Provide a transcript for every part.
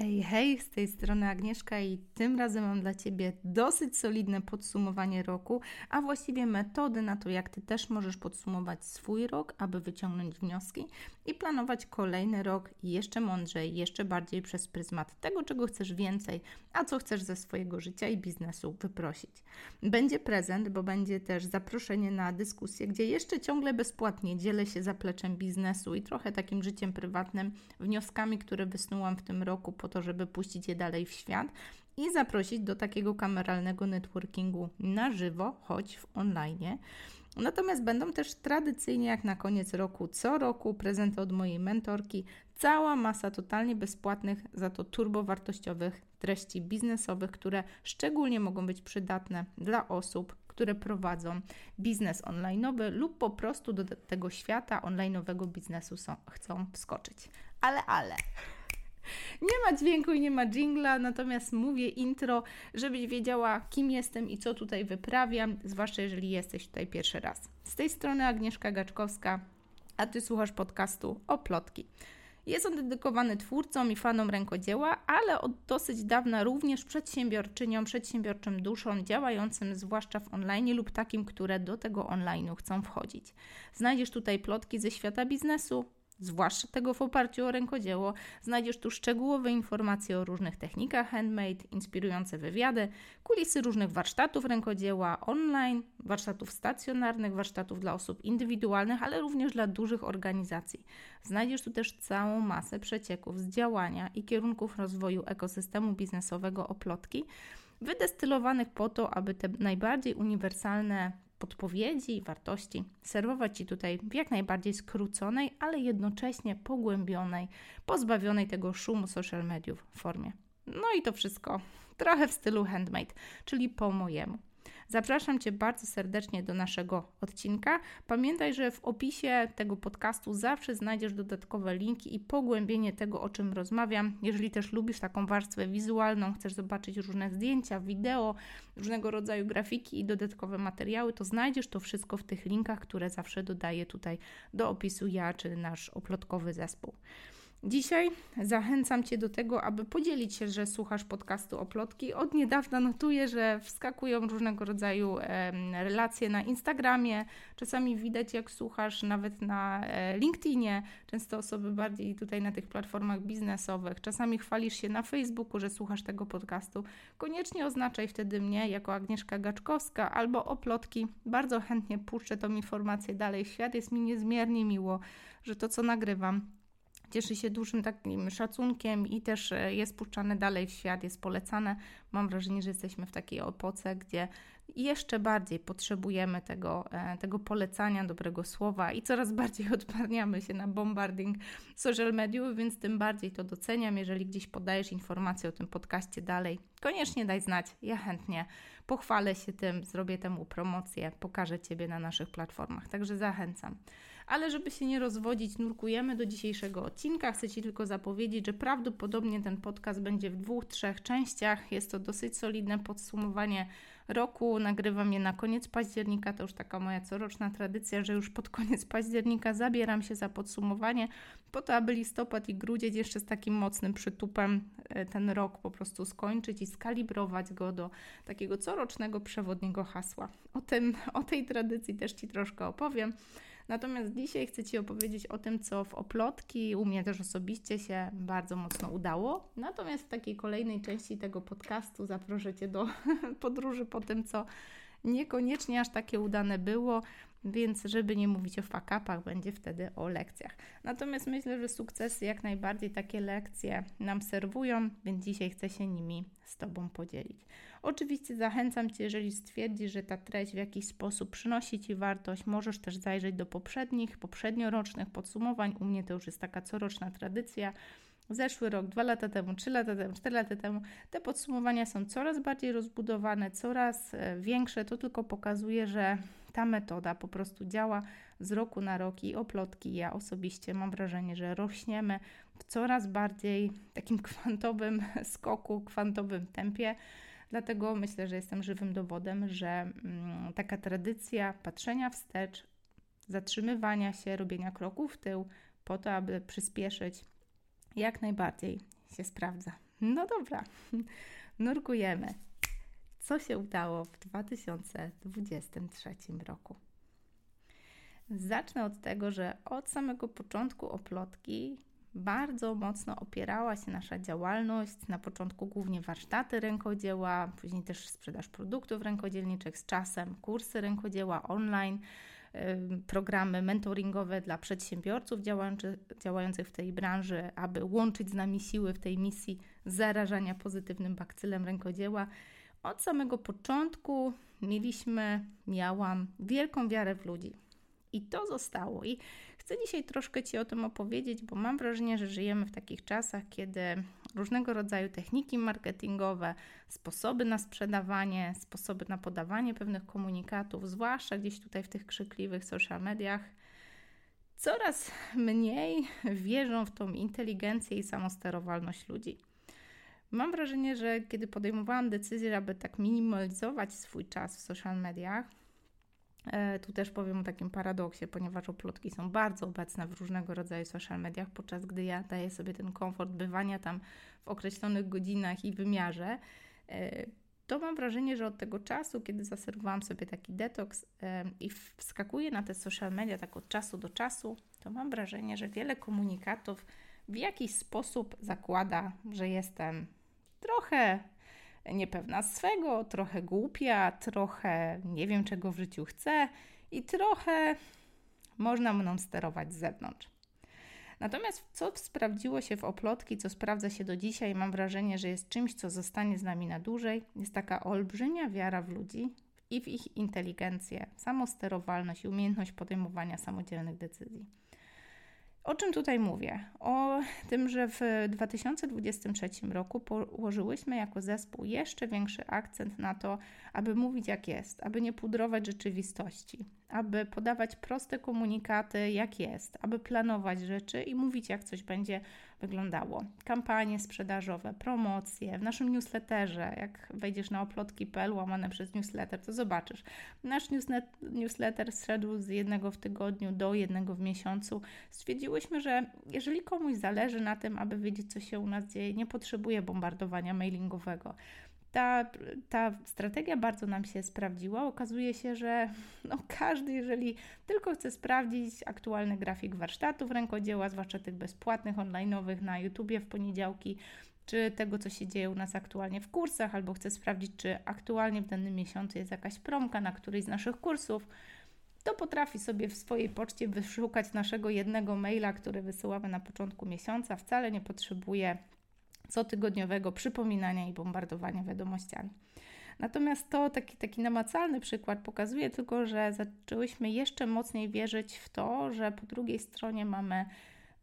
Hej, hej, z tej strony Agnieszka i tym razem mam dla Ciebie dosyć solidne podsumowanie roku, a właściwie metody na to, jak Ty też możesz podsumować swój rok, aby wyciągnąć wnioski i planować kolejny rok jeszcze mądrzej, jeszcze bardziej przez pryzmat tego, czego chcesz więcej, a co chcesz ze swojego życia i biznesu wyprosić. Będzie prezent, bo będzie też zaproszenie na dyskusję, gdzie jeszcze ciągle bezpłatnie dzielę się zapleczem biznesu i trochę takim życiem prywatnym, wnioskami, które wysnułam w tym roku to, żeby puścić je dalej w świat i zaprosić do takiego kameralnego networkingu na żywo, choć w online. Natomiast będą też tradycyjnie, jak na koniec roku, co roku prezenty od mojej mentorki, cała masa totalnie bezpłatnych, za to turbowartościowych treści biznesowych, które szczególnie mogą być przydatne dla osób, które prowadzą biznes online'owy lub po prostu do tego świata online'owego biznesu są, chcą wskoczyć. Ale, ale. Nie ma dźwięku i nie ma jingla, natomiast mówię intro, żebyś wiedziała, kim jestem i co tutaj wyprawiam, zwłaszcza jeżeli jesteś tutaj pierwszy raz. Z tej strony Agnieszka Gaczkowska, a Ty słuchasz podcastu o plotki. Jest on dedykowany twórcom i fanom rękodzieła, ale od dosyć dawna również przedsiębiorczyniom, przedsiębiorczym duszom działającym zwłaszcza w online lub takim, które do tego online'u chcą wchodzić. Znajdziesz tutaj plotki ze świata biznesu, zwłaszcza tego w oparciu o rękodzieło. Znajdziesz tu szczegółowe informacje o różnych technikach handmade, inspirujące wywiady, kulisy różnych warsztatów rękodzieła online, warsztatów stacjonarnych, warsztatów dla osób indywidualnych, ale również dla dużych organizacji. Znajdziesz tu też całą masę przecieków z działania i kierunków rozwoju ekosystemu biznesowego Oplotki, wydestylowanych po to, aby te najbardziej uniwersalne podpowiedzi i wartości serwować Ci tutaj w jak najbardziej skróconej, ale jednocześnie pogłębionej, pozbawionej tego szumu social mediów formie. No i to wszystko trochę w stylu handmade, czyli po mojemu. Zapraszam Cię bardzo serdecznie do naszego odcinka. Pamiętaj, że w opisie tego podcastu zawsze znajdziesz dodatkowe linki i pogłębienie tego, o czym rozmawiam. Jeżeli też lubisz taką warstwę wizualną, chcesz zobaczyć różne zdjęcia, wideo, różnego rodzaju grafiki i dodatkowe materiały, to znajdziesz to wszystko w tych linkach, które zawsze dodaję tutaj do opisu ja czy nasz oplotkowy zespół. Dzisiaj zachęcam Cię do tego, aby podzielić się, że słuchasz podcastu o plotki. Od niedawna notuję, że wskakują różnego rodzaju relacje na Instagramie. Czasami widać, jak słuchasz nawet na e, LinkedInie. Często osoby bardziej tutaj na tych platformach biznesowych. Czasami chwalisz się na Facebooku, że słuchasz tego podcastu. Koniecznie oznaczaj wtedy mnie jako Agnieszka Gaczkowska albo o plotki. Bardzo chętnie puszczę tą informację dalej świat. Jest mi niezmiernie miło, że to, co nagrywam, cieszy się dużym takim szacunkiem i też e, jest puszczane dalej w świat, jest polecane. Mam wrażenie, że jesteśmy w takiej epoce, gdzie jeszcze bardziej potrzebujemy tego, e, tego polecania, dobrego słowa i coraz bardziej odparniamy się na bombarding social mediów, więc tym bardziej to doceniam. Jeżeli gdzieś podajesz informację o tym podcaście dalej, koniecznie daj znać. Ja chętnie pochwalę się tym, zrobię temu promocję, pokażę Ciebie na naszych platformach. Także zachęcam. Ale żeby się nie rozwodzić, nurkujemy do dzisiejszego odcinka. Chcę Ci tylko zapowiedzieć, że prawdopodobnie ten podcast będzie w dwóch, trzech częściach. Jest to dosyć solidne podsumowanie roku. Nagrywam je na koniec października. To już taka moja coroczna tradycja, że już pod koniec października zabieram się za podsumowanie, po to, aby listopad i grudzień jeszcze z takim mocnym przytupem e, ten rok po prostu skończyć i skalibrować go do takiego corocznego przewodniego hasła. O, tym, o tej tradycji też Ci troszkę opowiem. Natomiast dzisiaj chcę Ci opowiedzieć o tym, co w oplotki u mnie też osobiście się bardzo mocno udało. Natomiast w takiej kolejnej części tego podcastu zaproszę Cię do podróży po tym, co niekoniecznie aż takie udane było, więc żeby nie mówić o fakapach, będzie wtedy o lekcjach. Natomiast myślę, że sukcesy jak najbardziej takie lekcje nam serwują, więc dzisiaj chcę się nimi z Tobą podzielić. Oczywiście zachęcam Cię, jeżeli stwierdzisz, że ta treść w jakiś sposób przynosi Ci wartość, możesz też zajrzeć do poprzednich, poprzedniorocznych podsumowań. U mnie to już jest taka coroczna tradycja zeszły rok, dwa lata temu, trzy lata temu, cztery lata temu, te podsumowania są coraz bardziej rozbudowane, coraz e, większe. To tylko pokazuje, że ta metoda po prostu działa z roku na rok i oplotki. Ja osobiście mam wrażenie, że rośniemy w coraz bardziej takim kwantowym skoku, kwantowym tempie. Dlatego myślę, że jestem żywym dowodem, że mm, taka tradycja patrzenia wstecz, zatrzymywania się, robienia kroków w tył, po to, aby przyspieszyć jak najbardziej się sprawdza. No dobra, nurkujemy. Co się udało w 2023 roku? Zacznę od tego, że od samego początku oplotki bardzo mocno opierała się nasza działalność. Na początku głównie warsztaty rękodzieła, później też sprzedaż produktów rękodzielniczych z czasem, kursy rękodzieła online, programy mentoringowe dla przedsiębiorców działających w tej branży, aby łączyć z nami siły w tej misji zarażania pozytywnym bakcylem rękodzieła. Od samego początku mieliśmy, miałam wielką wiarę w ludzi. I to zostało. I chcę dzisiaj troszkę Ci o tym opowiedzieć, bo mam wrażenie, że żyjemy w takich czasach, kiedy różnego rodzaju techniki marketingowe, sposoby na sprzedawanie, sposoby na podawanie pewnych komunikatów, zwłaszcza gdzieś tutaj w tych krzykliwych social mediach, coraz mniej wierzą w tą inteligencję i samosterowalność ludzi. Mam wrażenie, że kiedy podejmowałam decyzję, aby tak minimalizować swój czas w social mediach, tu też powiem o takim paradoksie, ponieważ oplotki są bardzo obecne w różnego rodzaju social mediach, podczas gdy ja daję sobie ten komfort bywania tam w określonych godzinach i wymiarze, e, to mam wrażenie, że od tego czasu, kiedy zaserwowałam sobie taki detoks e, i wskakuję na te social media tak od czasu do czasu, to mam wrażenie, że wiele komunikatów w jakiś sposób zakłada, że jestem trochę niepewna swego, trochę głupia, trochę nie wiem czego w życiu chcę i trochę można mną sterować z zewnątrz. Natomiast co sprawdziło się w oplotki, co sprawdza się do dzisiaj, mam wrażenie, że jest czymś, co zostanie z nami na dłużej, jest taka olbrzymia wiara w ludzi i w ich inteligencję, samosterowalność i umiejętność podejmowania samodzielnych decyzji. O czym tutaj mówię? O tym, że w 2023 roku położyłyśmy jako zespół jeszcze większy akcent na to, aby mówić jak jest, aby nie pudrować rzeczywistości, aby podawać proste komunikaty jak jest, aby planować rzeczy i mówić jak coś będzie wyglądało. Kampanie sprzedażowe, promocje, w naszym newsletterze, jak wejdziesz na oplotki.pl łamane przez newsletter, to zobaczysz. Nasz newsletter zszedł z jednego w tygodniu do jednego w miesiącu. Stwierdziłyśmy, że jeżeli komuś zależy na tym, aby wiedzieć, co się u nas dzieje, nie potrzebuje bombardowania mailingowego ta, ta strategia bardzo nam się sprawdziła. Okazuje się, że no każdy, jeżeli tylko chce sprawdzić aktualny grafik warsztatów rękodzieła, zwłaszcza tych bezpłatnych, online'owych na YouTubie w poniedziałki, czy tego, co się dzieje u nas aktualnie w kursach, albo chce sprawdzić, czy aktualnie w danym miesiącu jest jakaś promka na któryś z naszych kursów, to potrafi sobie w swojej poczcie wyszukać naszego jednego maila, który wysyłamy na początku miesiąca. Wcale nie potrzebuje cotygodniowego przypominania i bombardowania wiadomościami. Natomiast to taki, taki namacalny przykład pokazuje tylko, że zaczęłyśmy jeszcze mocniej wierzyć w to, że po drugiej stronie mamy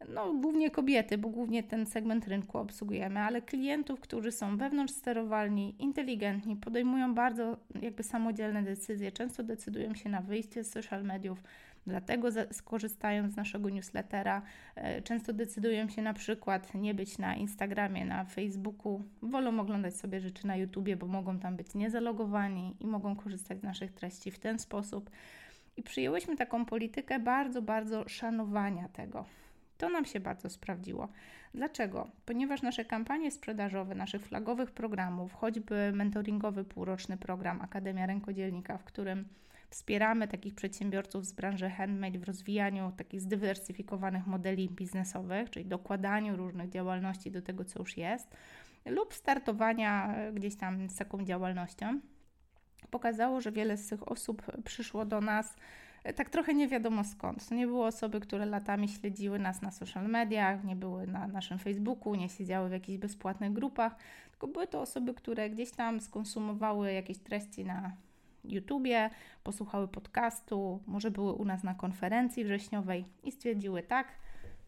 no, głównie kobiety, bo głównie ten segment rynku obsługujemy, ale klientów, którzy są wewnątrz sterowalni, inteligentni, podejmują bardzo jakby samodzielne decyzje, często decydują się na wyjście z social mediów, Dlatego skorzystają z naszego newslettera. E, często decydują się na przykład nie być na Instagramie, na Facebooku, wolą oglądać sobie rzeczy na YouTubie, bo mogą tam być niezalogowani i mogą korzystać z naszych treści w ten sposób. I przyjęłyśmy taką politykę bardzo, bardzo szanowania tego. To nam się bardzo sprawdziło. Dlaczego? Ponieważ nasze kampanie sprzedażowe, naszych flagowych programów, choćby mentoringowy półroczny program Akademia Rękodzielnika, w którym Wspieramy takich przedsiębiorców z branży handmade w rozwijaniu takich zdywersyfikowanych modeli biznesowych, czyli dokładaniu różnych działalności do tego, co już jest, lub startowania gdzieś tam z taką działalnością. Pokazało, że wiele z tych osób przyszło do nas e, tak trochę nie wiadomo skąd. To nie były osoby, które latami śledziły nas na social mediach, nie były na naszym Facebooku, nie siedziały w jakichś bezpłatnych grupach, tylko były to osoby, które gdzieś tam skonsumowały jakieś treści na YouTubie, posłuchały podcastu, może były u nas na konferencji wrześniowej i stwierdziły tak,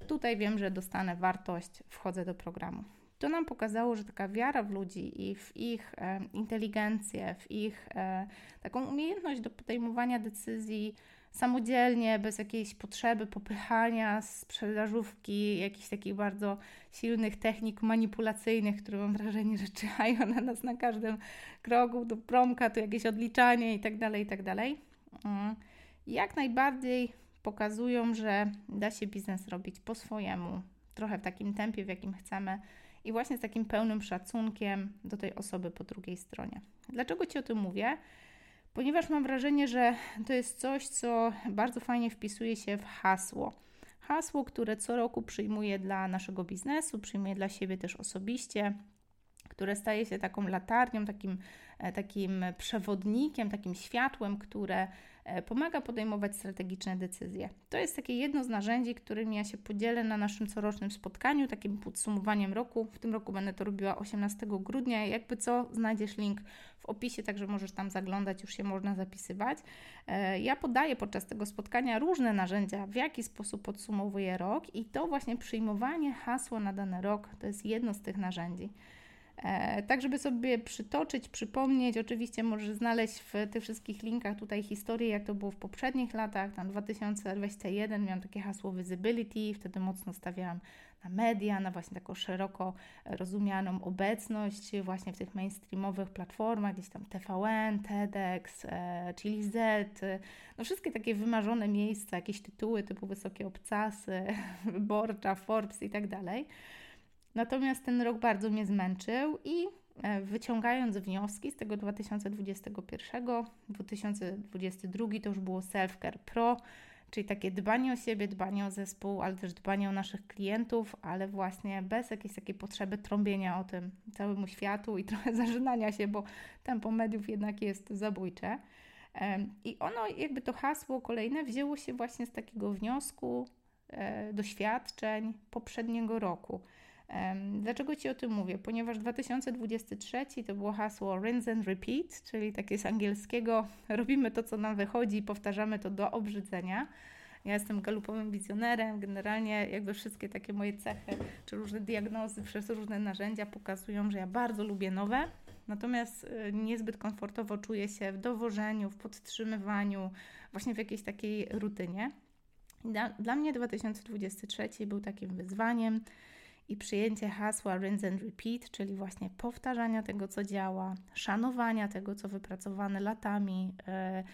tutaj wiem, że dostanę wartość, wchodzę do programu. To nam pokazało, że taka wiara w ludzi i w ich e, inteligencję, w ich e, taką umiejętność do podejmowania decyzji, samodzielnie, bez jakiejś potrzeby popychania sprzedażówki, jakichś takich bardzo silnych technik manipulacyjnych, które mam wrażenie, że czyhają na nas na każdym kroku, do promka, to jakieś odliczanie i tak dalej, i tak dalej. Mm. Jak najbardziej pokazują, że da się biznes robić po swojemu, trochę w takim tempie, w jakim chcemy i właśnie z takim pełnym szacunkiem do tej osoby po drugiej stronie. Dlaczego Ci o tym mówię? Ponieważ mam wrażenie, że to jest coś, co bardzo fajnie wpisuje się w hasło. Hasło, które co roku przyjmuję dla naszego biznesu, przyjmuję dla siebie też osobiście, które staje się taką latarnią, takim, e, takim przewodnikiem, takim światłem, które pomaga podejmować strategiczne decyzje. To jest takie jedno z narzędzi, którymi ja się podzielę na naszym corocznym spotkaniu, takim podsumowaniem roku. W tym roku będę to robiła 18 grudnia. Jakby co, znajdziesz link w opisie, także możesz tam zaglądać, już się można zapisywać. E, ja podaję podczas tego spotkania różne narzędzia, w jaki sposób podsumowuję rok, i to właśnie przyjmowanie hasła na dany rok to jest jedno z tych narzędzi. E, tak, żeby sobie przytoczyć, przypomnieć, oczywiście możesz znaleźć w tych wszystkich linkach tutaj historię, jak to było w poprzednich latach. Tam 2021 miałam takie hasło visibility, wtedy mocno stawiałam na media, na właśnie taką szeroko rozumianą obecność właśnie w tych mainstreamowych platformach, gdzieś tam TVN, TEDx, e, Chili Z, no wszystkie takie wymarzone miejsca, jakieś tytuły typu Wysokie Obcasy, Wyborcza, Forbes i tak dalej. Natomiast ten rok bardzo mnie zmęczył i e, wyciągając wnioski z tego 2021, 2022 to już było Self-Care Pro, czyli takie dbanie o siebie, dbanie o zespół, ale też dbanie o naszych klientów, ale właśnie bez jakiejś takiej potrzeby trąbienia o tym całemu światu i trochę zażynania się, bo tempo mediów jednak jest zabójcze. I ono, jakby to hasło kolejne, wzięło się właśnie z takiego wniosku, e, doświadczeń poprzedniego roku. Dlaczego Ci o tym mówię? Ponieważ 2023 to było hasło rinse and repeat, czyli takie z angielskiego robimy to, co nam wychodzi i powtarzamy to do obrzydzenia. Ja jestem galupowym wizjonerem, generalnie jakby wszystkie takie moje cechy, czy różne diagnozy przez różne narzędzia pokazują, że ja bardzo lubię nowe, natomiast y, niezbyt komfortowo czuję się w dowożeniu, w podtrzymywaniu, właśnie w jakiejś takiej rutynie. Dla, dla mnie 2023 był takim wyzwaniem, i przyjęcie hasła rinse and repeat, czyli właśnie powtarzania tego, co działa, szanowania tego, co wypracowane latami, e,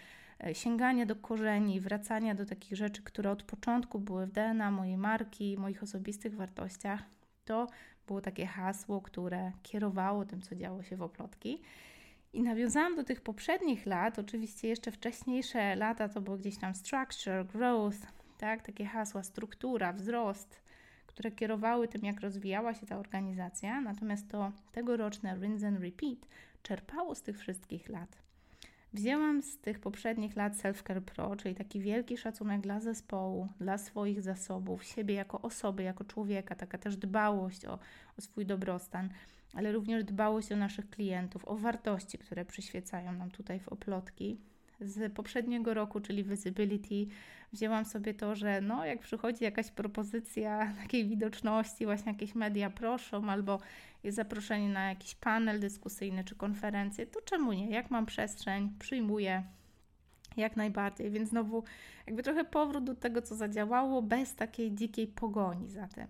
e, sięganie do korzeni, wracania do takich rzeczy, które od początku były w DNA mojej marki, moich osobistych wartościach, to było takie hasło, które kierowało tym, co działo się w oplotki. I nawiązałam do tych poprzednich lat, oczywiście jeszcze wcześniejsze lata to było gdzieś tam structure, growth, tak, takie hasła, struktura, wzrost, które kierowały tym, jak rozwijała się ta organizacja, natomiast to tegoroczne Rinse and Repeat czerpało z tych wszystkich lat. Wzięłam z tych poprzednich lat Self-Care Pro, czyli taki wielki szacunek dla zespołu, dla swoich zasobów, siebie jako osoby, jako człowieka, taka też dbałość o, o swój dobrostan, ale również dbałość o naszych klientów, o wartości, które przyświecają nam tutaj w oplotki z poprzedniego roku, czyli Visibility, wzięłam sobie to, że no, jak przychodzi jakaś propozycja takiej widoczności, właśnie jakieś media proszą, albo jest zaproszenie na jakiś panel dyskusyjny czy konferencję, to czemu nie? Jak mam przestrzeń, przyjmuję jak najbardziej. Więc znowu, jakby trochę powrót do tego, co zadziałało, bez takiej dzikiej pogoni za tym.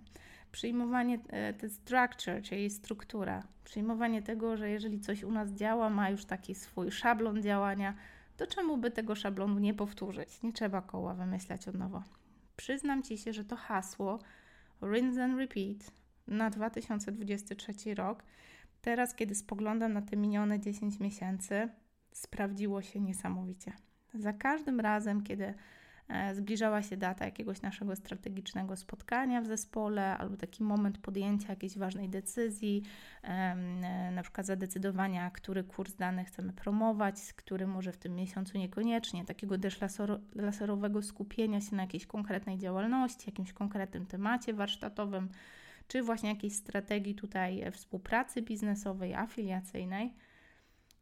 Przyjmowanie e, te structure, czyli struktura, przyjmowanie tego, że jeżeli coś u nas działa, ma już taki swój szablon działania, to czemu by tego szablonu nie powtórzyć? Nie trzeba koła wymyślać od nowa. Przyznam Ci się, że to hasło rinse and repeat na 2023 rok, teraz kiedy spoglądam na te minione 10 miesięcy, sprawdziło się niesamowicie. Za każdym razem, kiedy zbliżała się data jakiegoś naszego strategicznego spotkania w zespole, albo taki moment podjęcia jakiejś ważnej decyzji, e, na przykład zadecydowania, który kurs dany chcemy promować, który może w tym miesiącu niekoniecznie, takiego też laserowego skupienia się na jakiejś konkretnej działalności, jakimś konkretnym temacie warsztatowym, czy właśnie jakiejś strategii tutaj współpracy biznesowej, afiliacyjnej.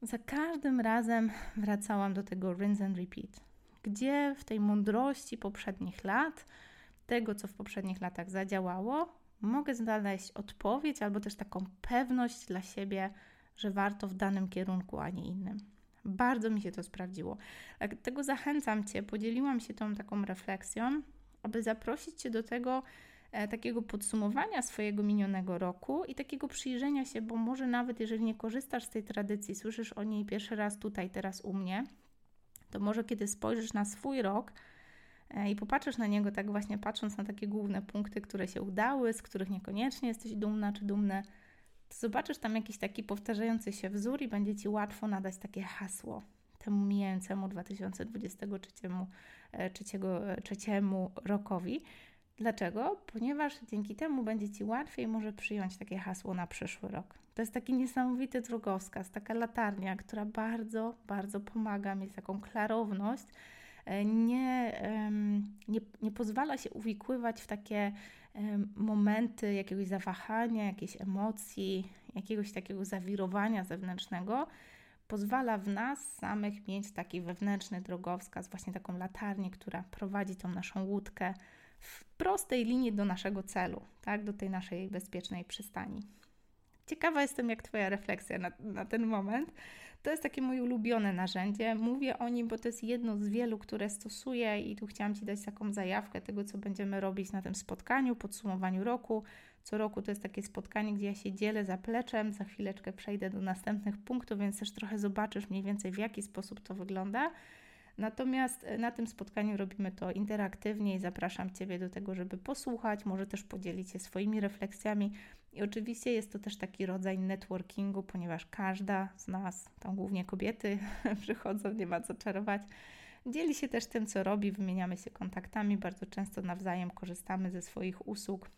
Za każdym razem wracałam do tego rinse and repeat gdzie w tej mądrości poprzednich lat, tego co w poprzednich latach zadziałało, mogę znaleźć odpowiedź albo też taką pewność dla siebie, że warto w danym kierunku, a nie innym. Bardzo mi się to sprawdziło. Dlatego zachęcam Cię, podzieliłam się tą taką refleksją, aby zaprosić Cię do tego e, takiego podsumowania swojego minionego roku i takiego przyjrzenia się, bo może nawet jeżeli nie korzystasz z tej tradycji, słyszysz o niej pierwszy raz tutaj, teraz u mnie, to może kiedy spojrzysz na swój rok e, i popatrzysz na niego tak właśnie patrząc na takie główne punkty, które się udały, z których niekoniecznie jesteś dumna czy dumny, to zobaczysz tam jakiś taki powtarzający się wzór i będzie Ci łatwo nadać takie hasło temu mijającemu 2023 trzeciego, trzeciemu rokowi. Dlaczego? Ponieważ dzięki temu będzie Ci łatwiej może przyjąć takie hasło na przyszły rok. To jest taki niesamowity drogowskaz, taka latarnia, która bardzo, bardzo pomaga mieć taką klarowność, e, nie, nie, nie pozwala się uwikływać w takie momenty jakiegoś zawahania, jakiejś emocji, jakiegoś takiego zawirowania zewnętrznego, pozwala w nas samych mieć taki wewnętrzny drogowskaz, właśnie taką latarnię, która prowadzi tą naszą łódkę w prostej linii do naszego celu, tak, do tej naszej bezpiecznej przystani. Ciekawa jestem, jak Twoja refleksja na, na ten moment. To jest takie moje ulubione narzędzie. Mówię o nim, bo to jest jedno z wielu, które stosuję, i tu chciałam Ci dać taką zajawkę tego, co będziemy robić na tym spotkaniu, podsumowaniu roku. Co roku to jest takie spotkanie, gdzie ja się dzielę zapleczem. Za chwileczkę przejdę do następnych punktów, więc też trochę zobaczysz mniej więcej, w jaki sposób to wygląda. Natomiast e, na tym spotkaniu robimy to interaktywnie i zapraszam Ciebie do tego, żeby posłuchać, może też podzielić się swoimi refleksjami. I oczywiście jest to też taki rodzaj networkingu, ponieważ każda z nas, tam głównie kobiety przychodzą, nie ma co czarować, dzieli się też tym, co robi, wymieniamy się kontaktami, bardzo często nawzajem korzystamy ze swoich usług.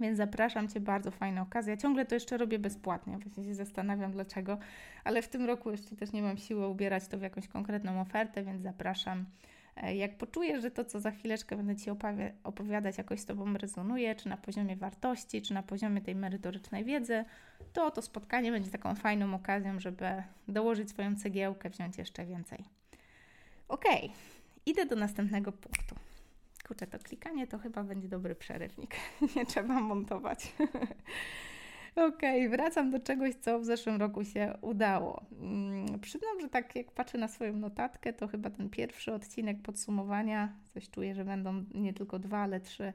Więc zapraszam Cię, bardzo fajna okazja. Ciągle to jeszcze robię bezpłatnie, właśnie się zastanawiam dlaczego, ale w tym roku jeszcze też nie mam siły ubierać to w jakąś konkretną ofertę, więc zapraszam. E, jak poczuję, że to, co za chwileczkę będę Ci opowiadać, jakoś z Tobą rezonuje, czy na poziomie wartości, czy na poziomie tej merytorycznej wiedzy, to to spotkanie będzie taką fajną okazją, żeby dołożyć swoją cegiełkę, wziąć jeszcze więcej. Ok, idę do następnego punktu. Kurczę, to klikanie to chyba będzie dobry przerywnik. Nie trzeba montować. Okej, okay, wracam do czegoś, co w zeszłym roku się udało. Hmm, przyznam, że tak jak patrzę na swoją notatkę, to chyba ten pierwszy odcinek podsumowania, coś czuję, że będą nie tylko dwa, ale trzy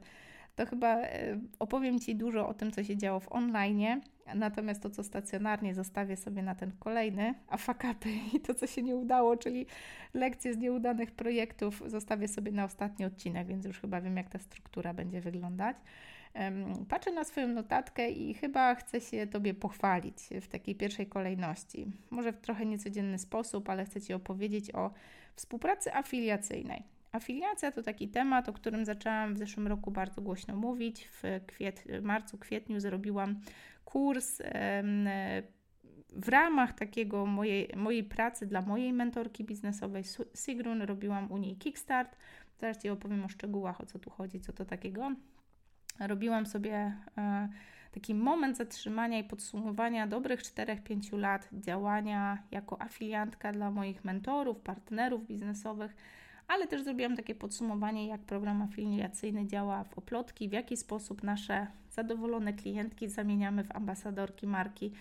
to chyba e, opowiem Ci dużo o tym, co się działo w online, natomiast to, co stacjonarnie, zostawię sobie na ten kolejny, a fakapy i to, co się nie udało, czyli lekcje z nieudanych projektów, zostawię sobie na ostatni odcinek, więc już chyba wiem, jak ta struktura będzie wyglądać. Patrzę na swoją notatkę i chyba chcę się Tobie pochwalić w takiej pierwszej kolejności. Może w trochę niecodzienny sposób, ale chcę Ci opowiedzieć o współpracy afiliacyjnej. Afiliacja to taki temat, o którym zaczęłam w zeszłym roku bardzo głośno mówić. W kwiet, marcu, kwietniu zrobiłam kurs w ramach takiego mojej, mojej pracy dla mojej mentorki biznesowej Sigrun. Robiłam u niej Kickstart. Zaraz Ci opowiem o szczegółach, o co tu chodzi, co to takiego. Robiłam sobie e, taki moment zatrzymania i podsumowania dobrych 4-5 lat działania jako afiliantka dla moich mentorów, partnerów biznesowych ale też zrobiłam takie podsumowanie, jak program afiliacyjny działa w Oplotki, w jaki sposób nasze zadowolone klientki zamieniamy w ambasadorki marki,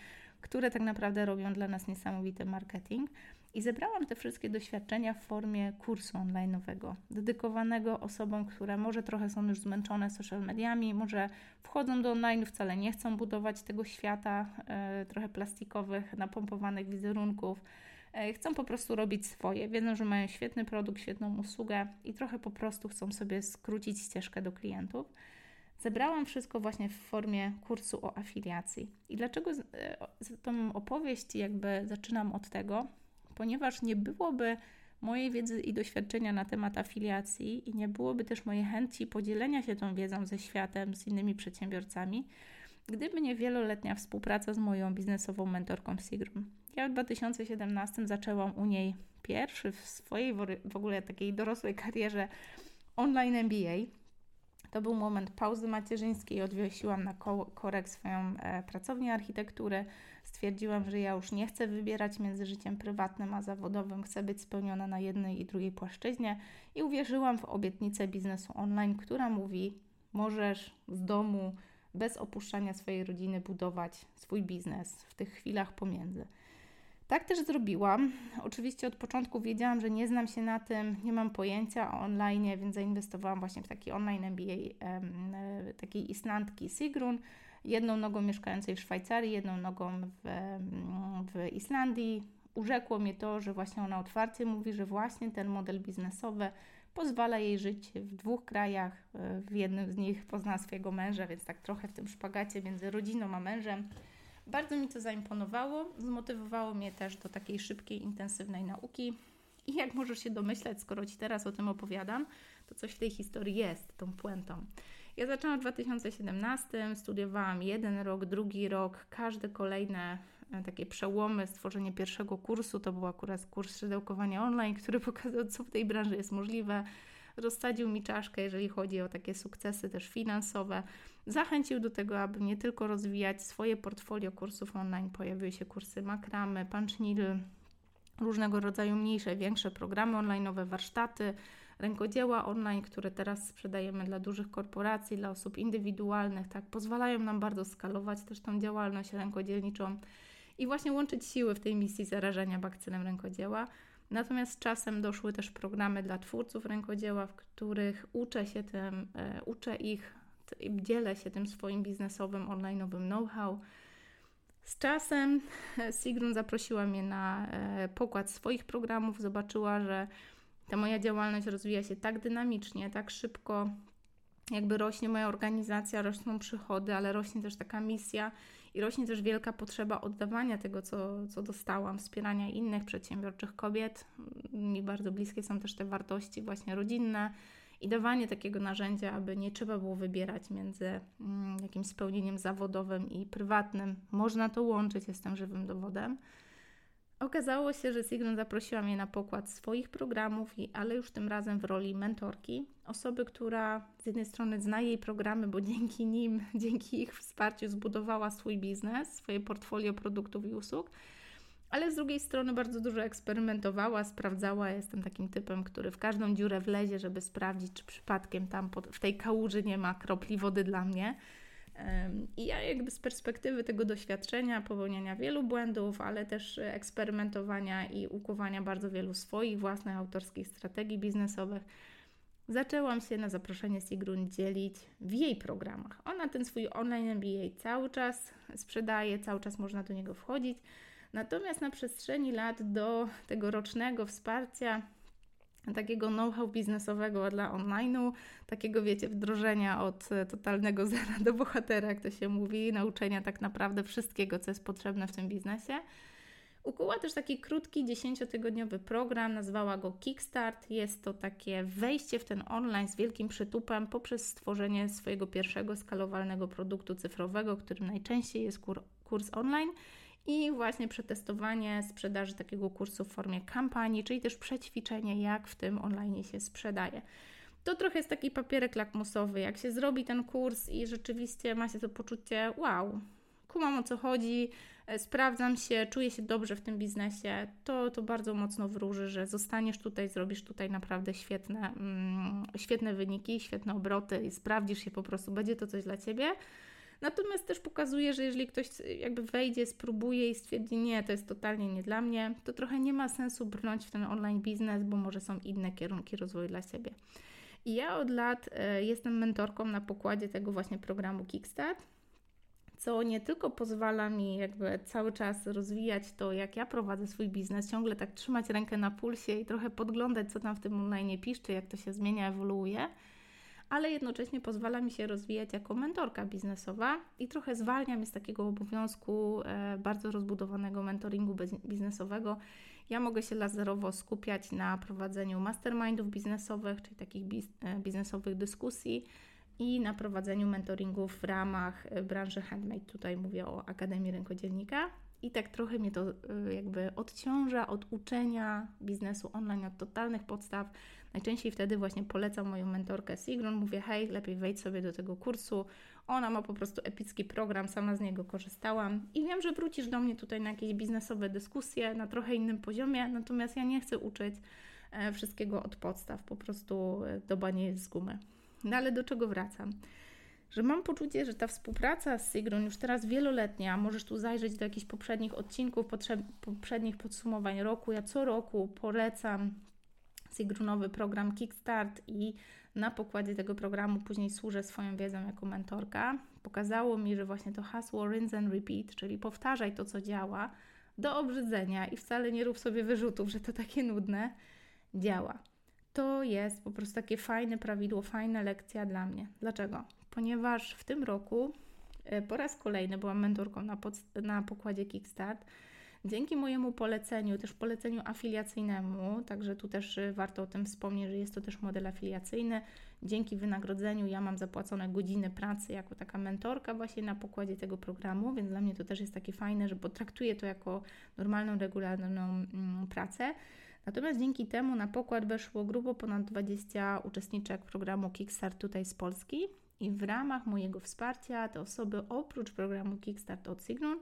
które tak naprawdę robią dla nas niesamowity marketing. I zebrałam te wszystkie doświadczenia w formie kursu online'owego, dedykowanego osobom, które może trochę są już zmęczone social mediami, może wchodzą do online, wcale nie chcą budować tego świata e, trochę plastikowych, napompowanych wizerunków, chcą po prostu robić swoje. Wiedzą, że mają świetny produkt, świetną usługę i trochę po prostu chcą sobie skrócić ścieżkę do klientów. Zebrałam wszystko właśnie w formie kursu o afiliacji. I dlaczego e, tą opowieść jakby zaczynam od tego? Ponieważ nie byłoby mojej wiedzy i doświadczenia na temat afiliacji i nie byłoby też mojej chęci podzielenia się tą wiedzą ze światem, z innymi przedsiębiorcami, gdyby nie wieloletnia współpraca z moją biznesową mentorką Sigrun. Ja w 2017 zaczęłam u niej pierwszy w swojej w ogóle takiej dorosłej karierze online MBA. To był moment pauzy macierzyńskiej. Odwiesiłam na korek swoją e, pracownię architektury. Stwierdziłam, że ja już nie chcę wybierać między życiem prywatnym a zawodowym. Chcę być spełniona na jednej i drugiej płaszczyźnie. I uwierzyłam w obietnicę biznesu online, która mówi: możesz z domu, bez opuszczania swojej rodziny, budować swój biznes w tych chwilach pomiędzy. Tak też zrobiłam. Oczywiście od początku wiedziałam, że nie znam się na tym, nie mam pojęcia o online, więc zainwestowałam właśnie w taki online MBA e, takiej Islandki Sigrun, jedną nogą mieszkającej w Szwajcarii, jedną nogą w, w Islandii. Urzekło mnie to, że właśnie ona otwarcie mówi, że właśnie ten model biznesowy pozwala jej żyć w dwóch krajach. E, w jednym z nich pozna swojego męża, więc tak trochę w tym szpagacie między rodziną a mężem Bardzo mi to zaimponowało, zmotywowało mnie też do takiej szybkiej, intensywnej nauki. I jak możesz się domyśleć, skoro Ci teraz o tym opowiadam, to coś w tej historii jest, tą puentą. Ja zaczęłam w 2017, studiowałam jeden rok, drugi rok, każde kolejne takie przełomy, stworzenie pierwszego kursu, to był akurat kurs szydełkowania online, który pokazał, co w tej branży jest możliwe. Rozsadził mi czaszkę, jeżeli chodzi o takie sukcesy też finansowe. Zachęcił do tego, aby nie tylko rozwijać swoje portfolio kursów online. Pojawiły się kursy makramy, punchnil, różnego rodzaju mniejsze, większe programy online, warsztaty, rękodzieła online, które teraz sprzedajemy dla dużych korporacji, dla osób indywidualnych, tak, pozwalają nam bardzo skalować też tą działalność rękodzielniczą i właśnie łączyć siły w tej misji zarażenia bakcynem rękodzieła. Natomiast czasem doszły też programy dla twórców rękodzieła, w których uczę się tym, e, uczę ich, dzielę się tym swoim biznesowym, online'owym know-how. Z czasem Sigrun zaprosiła mnie na e, pokład swoich programów, zobaczyła, że ta moja działalność rozwija się tak dynamicznie, tak szybko, jakby rośnie moja organizacja, rosną przychody, ale rośnie też taka misja i rośnie też wielka potrzeba oddawania tego, co, co dostałam, wspierania innych przedsiębiorczych kobiet. Mi bardzo bliskie są też te wartości właśnie rodzinne i dawanie takiego narzędzia, aby nie trzeba było wybierać między mm, jakimś spełnieniem zawodowym i prywatnym. Można to łączyć, jestem żywym dowodem. Okazało się, że Sigrun zaprosiła mnie na pokład swoich programów, ale już tym razem w roli mentorki. Osoby, która z jednej strony zna jej programy, bo dzięki nim, dzięki ich wsparciu zbudowała swój biznes, swoje portfolio produktów i usług, ale z drugiej strony bardzo dużo eksperymentowała, sprawdzała. Jestem takim typem, który w każdą dziurę wlezie, żeby sprawdzić, czy przypadkiem tam w tej kałuży nie ma kropli wody dla mnie. I ja jakby z perspektywy tego doświadczenia, popełniania wielu błędów, ale też eksperymentowania i ukuwania bardzo wielu swoich własnych autorskich strategii biznesowych, zaczęłam się na zaproszenie Sigrun dzielić w jej programach. Ona ten swój online MBA cały czas sprzedaje, cały czas można do niego wchodzić. Natomiast na przestrzeni lat do tego rocznego wsparcia takiego know-how biznesowego dla online'u, takiego wiecie, wdrożenia od e, totalnego zera do bohatera, jak to się mówi, nauczenia tak naprawdę wszystkiego, co jest potrzebne w tym biznesie. Ukuła też taki krótki, dziesięciotygodniowy program, nazwała go Kickstart. Jest to takie wejście w ten online z wielkim przytupem poprzez stworzenie swojego pierwszego skalowalnego produktu cyfrowego, którym najczęściej jest kur kurs online i właśnie przetestowanie sprzedaży takiego kursu w formie kampanii, czyli też przećwiczenie, jak w tym online się sprzedaje. To trochę jest taki papierek lakmusowy. Jak się zrobi ten kurs i rzeczywiście ma się to poczucie, wow, kumam o co chodzi, e, sprawdzam się, czuję się dobrze w tym biznesie, to, to bardzo mocno wróży, że zostaniesz tutaj, zrobisz tutaj naprawdę świetne, mm, świetne wyniki, świetne obroty i sprawdzisz się po prostu, będzie to coś dla Ciebie. Natomiast też pokazuje, że jeżeli ktoś jakby wejdzie, spróbuje i stwierdzi, nie, to jest totalnie nie dla mnie, to trochę nie ma sensu brnąć w ten online biznes, bo może są inne kierunki rozwoju dla siebie. I ja od lat e, jestem mentorką na pokładzie tego właśnie programu Kickstart, co nie tylko pozwala mi jakby cały czas rozwijać to, jak ja prowadzę swój biznes, ciągle tak trzymać rękę na pulsie i trochę podglądać, co tam w tym online piszczy, jak to się zmienia, ewoluuje, ale jednocześnie pozwala mi się rozwijać jako mentorka biznesowa i trochę zwalnia mnie z takiego obowiązku e, bardzo rozbudowanego mentoringu biznesowego. Ja mogę się laserowo skupiać na prowadzeniu mastermindów biznesowych, czyli takich e, biznesowych dyskusji i na prowadzeniu mentoringów w ramach e, branży handmade. Tutaj mówię o Akademii Rękodzielnika. I tak trochę mnie to jakby odciąża od uczenia biznesu online, od totalnych podstaw Najczęściej wtedy właśnie polecam moją mentorkę Sigrun, mówię hej, lepiej wejdź sobie do tego kursu. Ona ma po prostu epicki program, sama z niego korzystałam i wiem, że wrócisz do mnie tutaj na jakieś biznesowe dyskusje na trochę innym poziomie, natomiast ja nie chcę uczyć e, wszystkiego od podstaw, po prostu e, doba nie jest z gumy. No ale do czego wracam? że mam poczucie, że ta współpraca z Sigrun już teraz wieloletnia, możesz tu zajrzeć do jakichś poprzednich odcinków, poprzednich podsumowań roku. Ja co roku polecam Sigrunowy program Kickstart i na pokładzie tego programu później służę swoją wiedzą jako mentorka. Pokazało mi, że właśnie to hasło rinse and repeat, czyli powtarzaj to, co działa, do obrzydzenia i wcale nie rób sobie wyrzutów, że to takie nudne, działa. To jest po prostu takie fajne prawidło, fajna lekcja dla mnie. Dlaczego? Ponieważ w tym roku e, po raz kolejny byłam mentorką na, na pokładzie Kickstart. Dzięki mojemu poleceniu, też poleceniu afiliacyjnemu, także tu też y, warto o tym wspomnieć, że jest to też model afiliacyjny. Dzięki wynagrodzeniu ja mam zapłacone godziny pracy jako taka mentorka właśnie na pokładzie tego programu, więc dla mnie to też jest takie fajne, że potraktuję to jako normalną, regularną mm, pracę. Natomiast dzięki temu na pokład weszło grubo ponad 20 uczestniczek programu Kickstart tutaj z Polski i w ramach mojego wsparcia te osoby oprócz programu Kickstart od Signum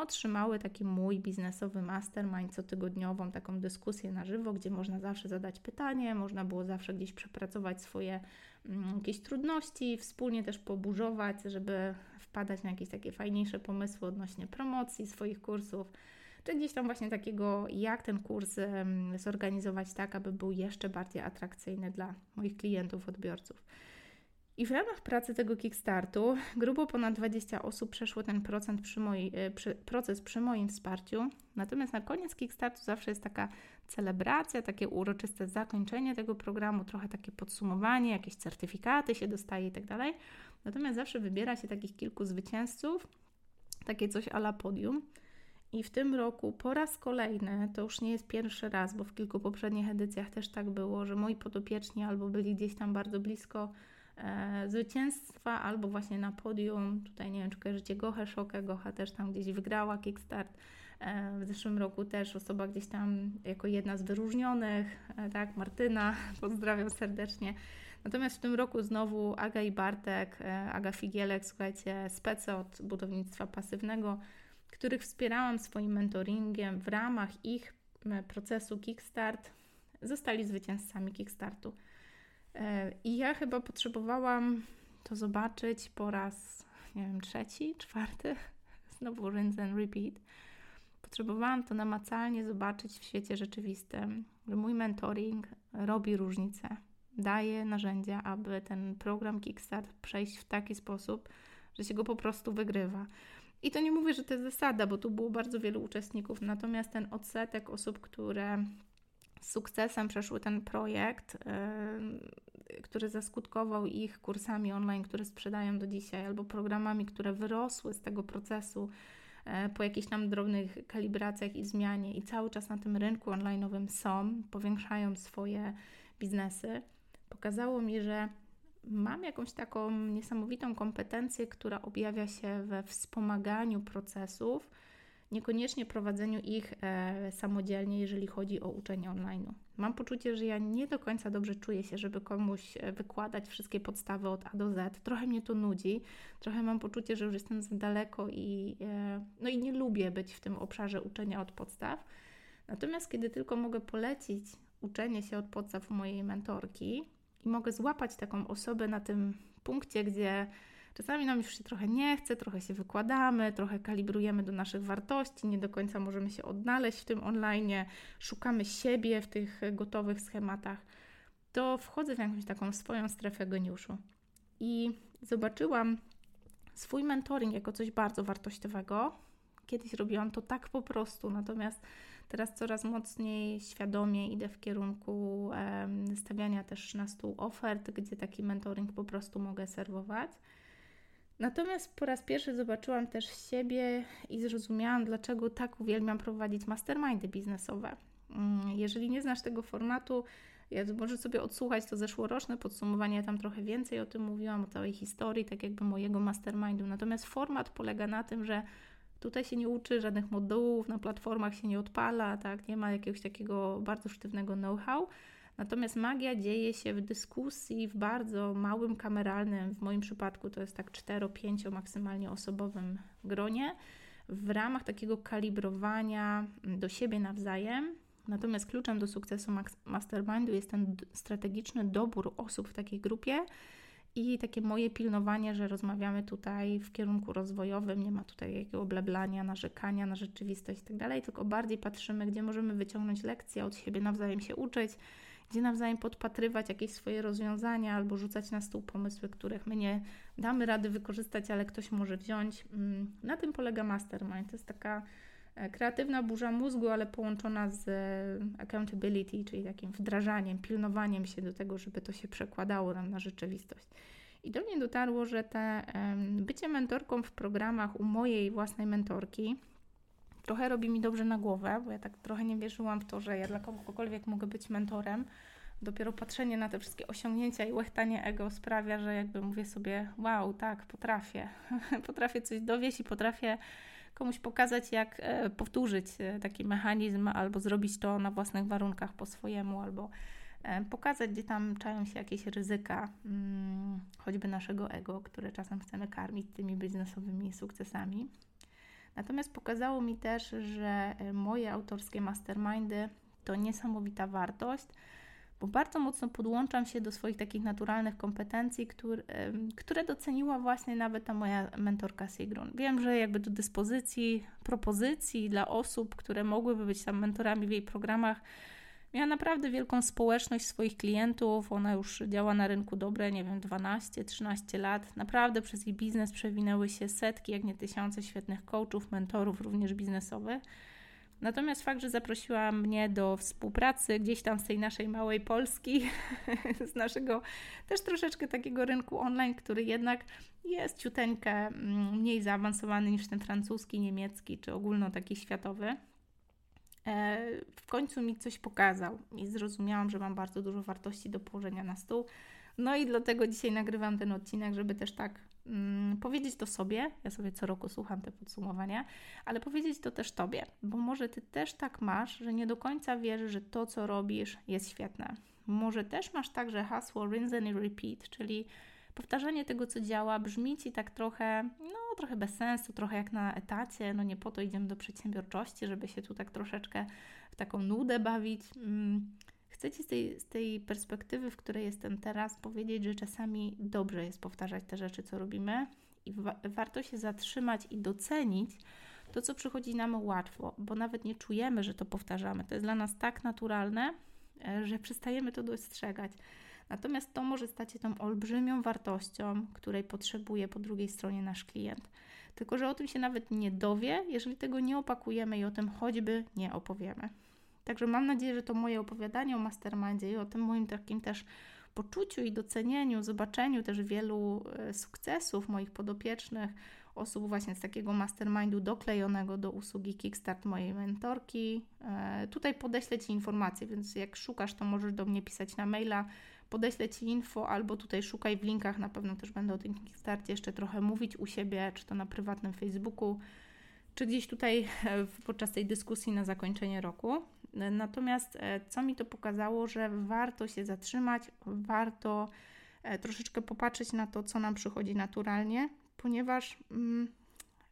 otrzymały taki mój biznesowy mastermind cotygodniową, taką dyskusję na żywo, gdzie można zawsze zadać pytanie, można było zawsze gdzieś przepracować swoje mm, jakieś trudności, wspólnie też poburzować, żeby wpadać na jakieś takie fajniejsze pomysły odnośnie promocji swoich kursów, czy gdzieś tam właśnie takiego, jak ten kurs zorganizować tak, aby był jeszcze bardziej atrakcyjny dla moich klientów, odbiorców. I w ramach pracy tego Kickstartu grubo ponad 20 osób przeszło ten proces przy, mojej, e, przy, proces przy moim wsparciu. Natomiast na koniec Kickstartu zawsze jest taka celebracja, takie uroczyste zakończenie tego programu, trochę takie podsumowanie, jakieś certyfikaty się dostaje i tak dalej. Natomiast zawsze wybiera się takich kilku zwycięzców, takie coś ala podium. I w tym roku po raz kolejny, to już nie jest pierwszy raz, bo w kilku poprzednich edycjach też tak było, że moi podopieczni albo byli gdzieś tam bardzo blisko zwycięstwa, albo właśnie na podium. Tutaj nie wiem, czy kojarzycie Gochę Szokę. Gocha też tam gdzieś wygrała Kickstart. E, w zeszłym roku też osoba gdzieś tam jako jedna z wyróżnionych, e, tak, Martyna, pozdrawiam serdecznie. Natomiast w tym roku znowu Aga i Bartek, e, Aga Figielek, słuchajcie, spece od budownictwa pasywnego, których wspierałam swoim mentoringiem w ramach ich e, procesu Kickstart, zostali zwycięzcami Kickstartu. E, I ja chyba potrzebowałam to zobaczyć po raz, nie wiem, trzeci, czwarty, znowu rinse and repeat. Potrzebowałam to namacalnie zobaczyć w świecie rzeczywistym, że mój mentoring robi różnicę, daje narzędzia, aby ten program Kickstart przejść w taki sposób, że się go po prostu wygrywa. I to nie mówię, że to jest zasada, bo tu było bardzo wielu uczestników, natomiast ten odsetek osób, które sukcesem przeszły ten projekt, yy, który zaskutkował ich kursami online, które sprzedają do dzisiaj, albo programami, które wyrosły z tego procesu yy, po jakichś tam drobnych kalibracjach i zmianie i cały czas na tym rynku online'owym są, powiększają swoje biznesy, pokazało mi, że mam jakąś taką niesamowitą kompetencję, która objawia się we wspomaganiu procesów, niekoniecznie prowadzeniu ich e, samodzielnie, jeżeli chodzi o uczenie online. Mam poczucie, że ja nie do końca dobrze czuję się, żeby komuś e, wykładać wszystkie podstawy od A do Z. Trochę mnie to nudzi, trochę mam poczucie, że już jestem za daleko i, e, no i nie lubię być w tym obszarze uczenia od podstaw. Natomiast kiedy tylko mogę polecić uczenie się od podstaw mojej mentorki, i mogę złapać taką osobę na tym punkcie, gdzie czasami nam już się trochę nie chce, trochę się wykładamy, trochę kalibrujemy do naszych wartości, nie do końca możemy się odnaleźć w tym online, szukamy siebie w tych gotowych schematach, to wchodzę w jakąś taką swoją strefę geniuszu. I zobaczyłam swój mentoring jako coś bardzo wartościowego. Kiedyś robiłam to tak po prostu, natomiast Teraz coraz mocniej, świadomie idę w kierunku stawiania też na stół ofert, gdzie taki mentoring po prostu mogę serwować. Natomiast po raz pierwszy zobaczyłam też siebie i zrozumiałam, dlaczego tak uwielbiam prowadzić mastermindy biznesowe. Mm, jeżeli nie znasz tego formatu, możesz sobie odsłuchać to zeszłoroczne podsumowanie, ja tam trochę więcej o tym mówiłam, o całej historii, tak jakby mojego mastermindu. Natomiast format polega na tym, że Tutaj się nie uczy żadnych modułów, na platformach się nie odpala, tak? nie ma jakiegoś takiego bardzo sztywnego know-how. Natomiast magia dzieje się w dyskusji w bardzo małym kameralnym, w moim przypadku to jest tak 4-5 maksymalnie osobowym gronie, w ramach takiego kalibrowania do siebie nawzajem. Natomiast kluczem do sukcesu mastermindu jest ten strategiczny dobór osób w takiej grupie i takie moje pilnowanie, że rozmawiamy tutaj w kierunku rozwojowym, nie ma tutaj jakiego bleblania, narzekania na rzeczywistość i tak tylko bardziej patrzymy, gdzie możemy wyciągnąć lekcje od siebie, nawzajem się uczyć, gdzie nawzajem podpatrywać jakieś swoje rozwiązania albo rzucać na stół pomysły, których my nie damy rady wykorzystać, ale ktoś może wziąć. Mm, na tym polega mastermind. To jest taka e, kreatywna burza mózgu, ale połączona z e, accountability, czyli takim wdrażaniem, pilnowaniem się do tego, żeby to się przekładało nam na rzeczywistość. I do mnie dotarło, że te bycie mentorką w programach u mojej własnej mentorki trochę robi mi dobrze na głowę, bo ja tak trochę nie wierzyłam w to, że ja dla kogokolwiek mogę być mentorem. Dopiero patrzenie na te wszystkie osiągnięcia i łechtanie ego sprawia, że jakby mówię sobie, wow, tak, potrafię. potrafię coś dowieść i potrafię komuś pokazać, jak e, powtórzyć e, taki mechanizm, albo zrobić to na własnych warunkach po swojemu, albo e, pokazać, gdzie tam czają się jakieś ryzyka, mm, choćby naszego ego, które czasem chcemy karmić tymi biznesowymi sukcesami. Natomiast pokazało mi też, że moje autorskie mastermindy to niesamowita wartość, bo bardzo mocno podłączam się do swoich takich naturalnych kompetencji, które, które doceniła właśnie nawet ta moja mentorka Sigrun. Wiem, że jakby do dyspozycji, propozycji dla osób, które mogłyby być tam mentorami w jej programach, miała naprawdę wielką społeczność swoich klientów. Ona już działa na rynku dobre, nie wiem, 12-13 lat. Naprawdę przez jej biznes przewinęły się setki, jak nie tysiące świetnych coachów, mentorów, również biznesowych. Natomiast fakt, że zaprosiła mnie do współpracy gdzieś tam z tej naszej małej Polski, z naszego też troszeczkę takiego rynku online, który jednak jest ciuteńkę mm, mniej zaawansowany niż ten francuski, niemiecki czy ogólno taki światowy, w końcu mi coś pokazał i zrozumiałam, że mam bardzo dużo wartości do położenia na stół. No i dlatego dzisiaj nagrywam ten odcinek, żeby też tak mm, powiedzieć to sobie. Ja sobie co roku słucham te podsumowania, ale powiedzieć to też tobie, bo może ty też tak masz, że nie do końca wierzysz, że to, co robisz, jest świetne. Może też masz także hasło rinse and repeat, czyli powtarzanie tego, co działa, brzmi ci tak trochę, no trochę bez sensu, trochę jak na etacie. No nie po to idziemy do przedsiębiorczości, żeby się tu tak troszeczkę w taką nudę bawić. Mm, Chcę Ci z tej, z tej perspektywy, w której jestem teraz, powiedzieć, że czasami dobrze jest powtarzać te rzeczy, co robimy i wa warto się zatrzymać i docenić to, co przychodzi nam łatwo, bo nawet nie czujemy, że to powtarzamy. To jest dla nas tak naturalne, e, że przestajemy to dostrzegać. Natomiast to może stać się tą olbrzymią wartością, której potrzebuje po drugiej stronie nasz klient. Tylko, że o tym się nawet nie dowie, jeżeli tego nie opakujemy i o tym choćby nie opowiemy. Także mam nadzieję, że to moje opowiadanie o mastermindzie i o tym moim takim też poczuciu i docenieniu, zobaczeniu też wielu e, sukcesów moich podopiecznych, osób właśnie z takiego mastermindu doklejonego do usługi Kickstart mojej mentorki. E, tutaj podeślę Ci informacje, więc jak szukasz, to możesz do mnie pisać na maila, podeślę Ci info, albo tutaj szukaj w linkach, na pewno też będę o tym Kickstarcie jeszcze trochę mówić u siebie, czy to na prywatnym Facebooku, czy gdzieś tutaj e, podczas tej dyskusji na zakończenie roku. Natomiast e, co mi to pokazało, że warto się zatrzymać, warto e, troszeczkę popatrzeć na to, co nam przychodzi naturalnie, ponieważ mm,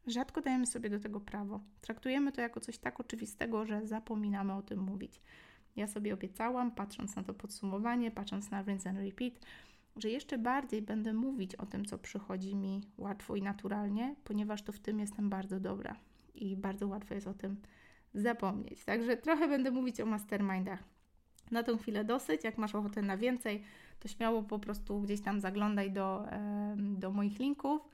rzadko dajemy sobie do tego prawo. Traktujemy to jako coś tak oczywistego, że zapominamy o tym mówić. Ja sobie obiecałam, patrząc na to podsumowanie, patrząc na rinse and repeat, że jeszcze bardziej będę mówić o tym, co przychodzi mi łatwo i naturalnie, ponieważ to w tym jestem bardzo dobra i bardzo łatwo jest o tym zapomnieć. Także trochę będę mówić o mastermindach. Na tą chwilę dosyć. Jak masz ochotę na więcej, to śmiało po prostu gdzieś tam zaglądaj do, do moich linków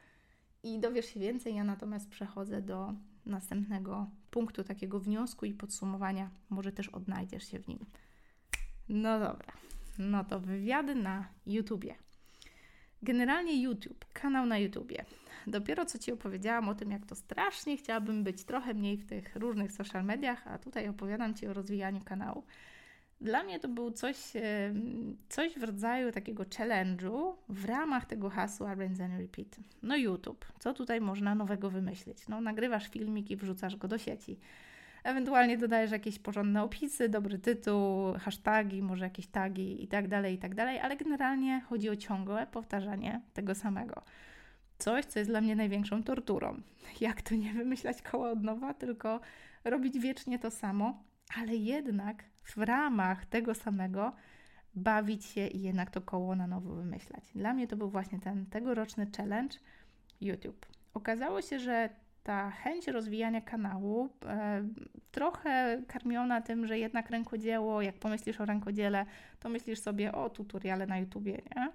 i dowiesz się więcej. Ja natomiast przechodzę do następnego punktu, takiego wniosku i podsumowania. Może też odnajdziesz się w nim. No dobra, no to wywiady na YouTubie. Generalnie YouTube, kanał na YouTubie. Dopiero co Ci opowiedziałam o tym, jak to strasznie chciałabym być trochę mniej w tych różnych social mediach, a tutaj opowiadam Ci o rozwijaniu kanału. Dla mnie to był coś, coś w rodzaju takiego challenge'u w ramach tego hasła Rinse and Repeat. No YouTube, co tutaj można nowego wymyślić? No nagrywasz filmik i wrzucasz go do sieci. Ewentualnie dodajesz jakieś porządne opisy, dobry tytuł, hasztagi, może jakieś tagi i tak dalej, i tak dalej, ale generalnie chodzi o ciągłe powtarzanie tego samego. Coś, co jest dla mnie największą torturą. Jak to nie wymyślać koło od nowa, tylko robić wiecznie to samo, ale jednak w ramach tego samego bawić się i jednak to koło na nowo wymyślać. Dla mnie to był właśnie ten tegoroczny challenge YouTube. Okazało się, że ta chęć rozwijania kanału, e, trochę karmiona tym, że jednak rękodzieło, jak pomyślisz o rękodziele, to myślisz sobie o tutoriale na YouTubie, nie?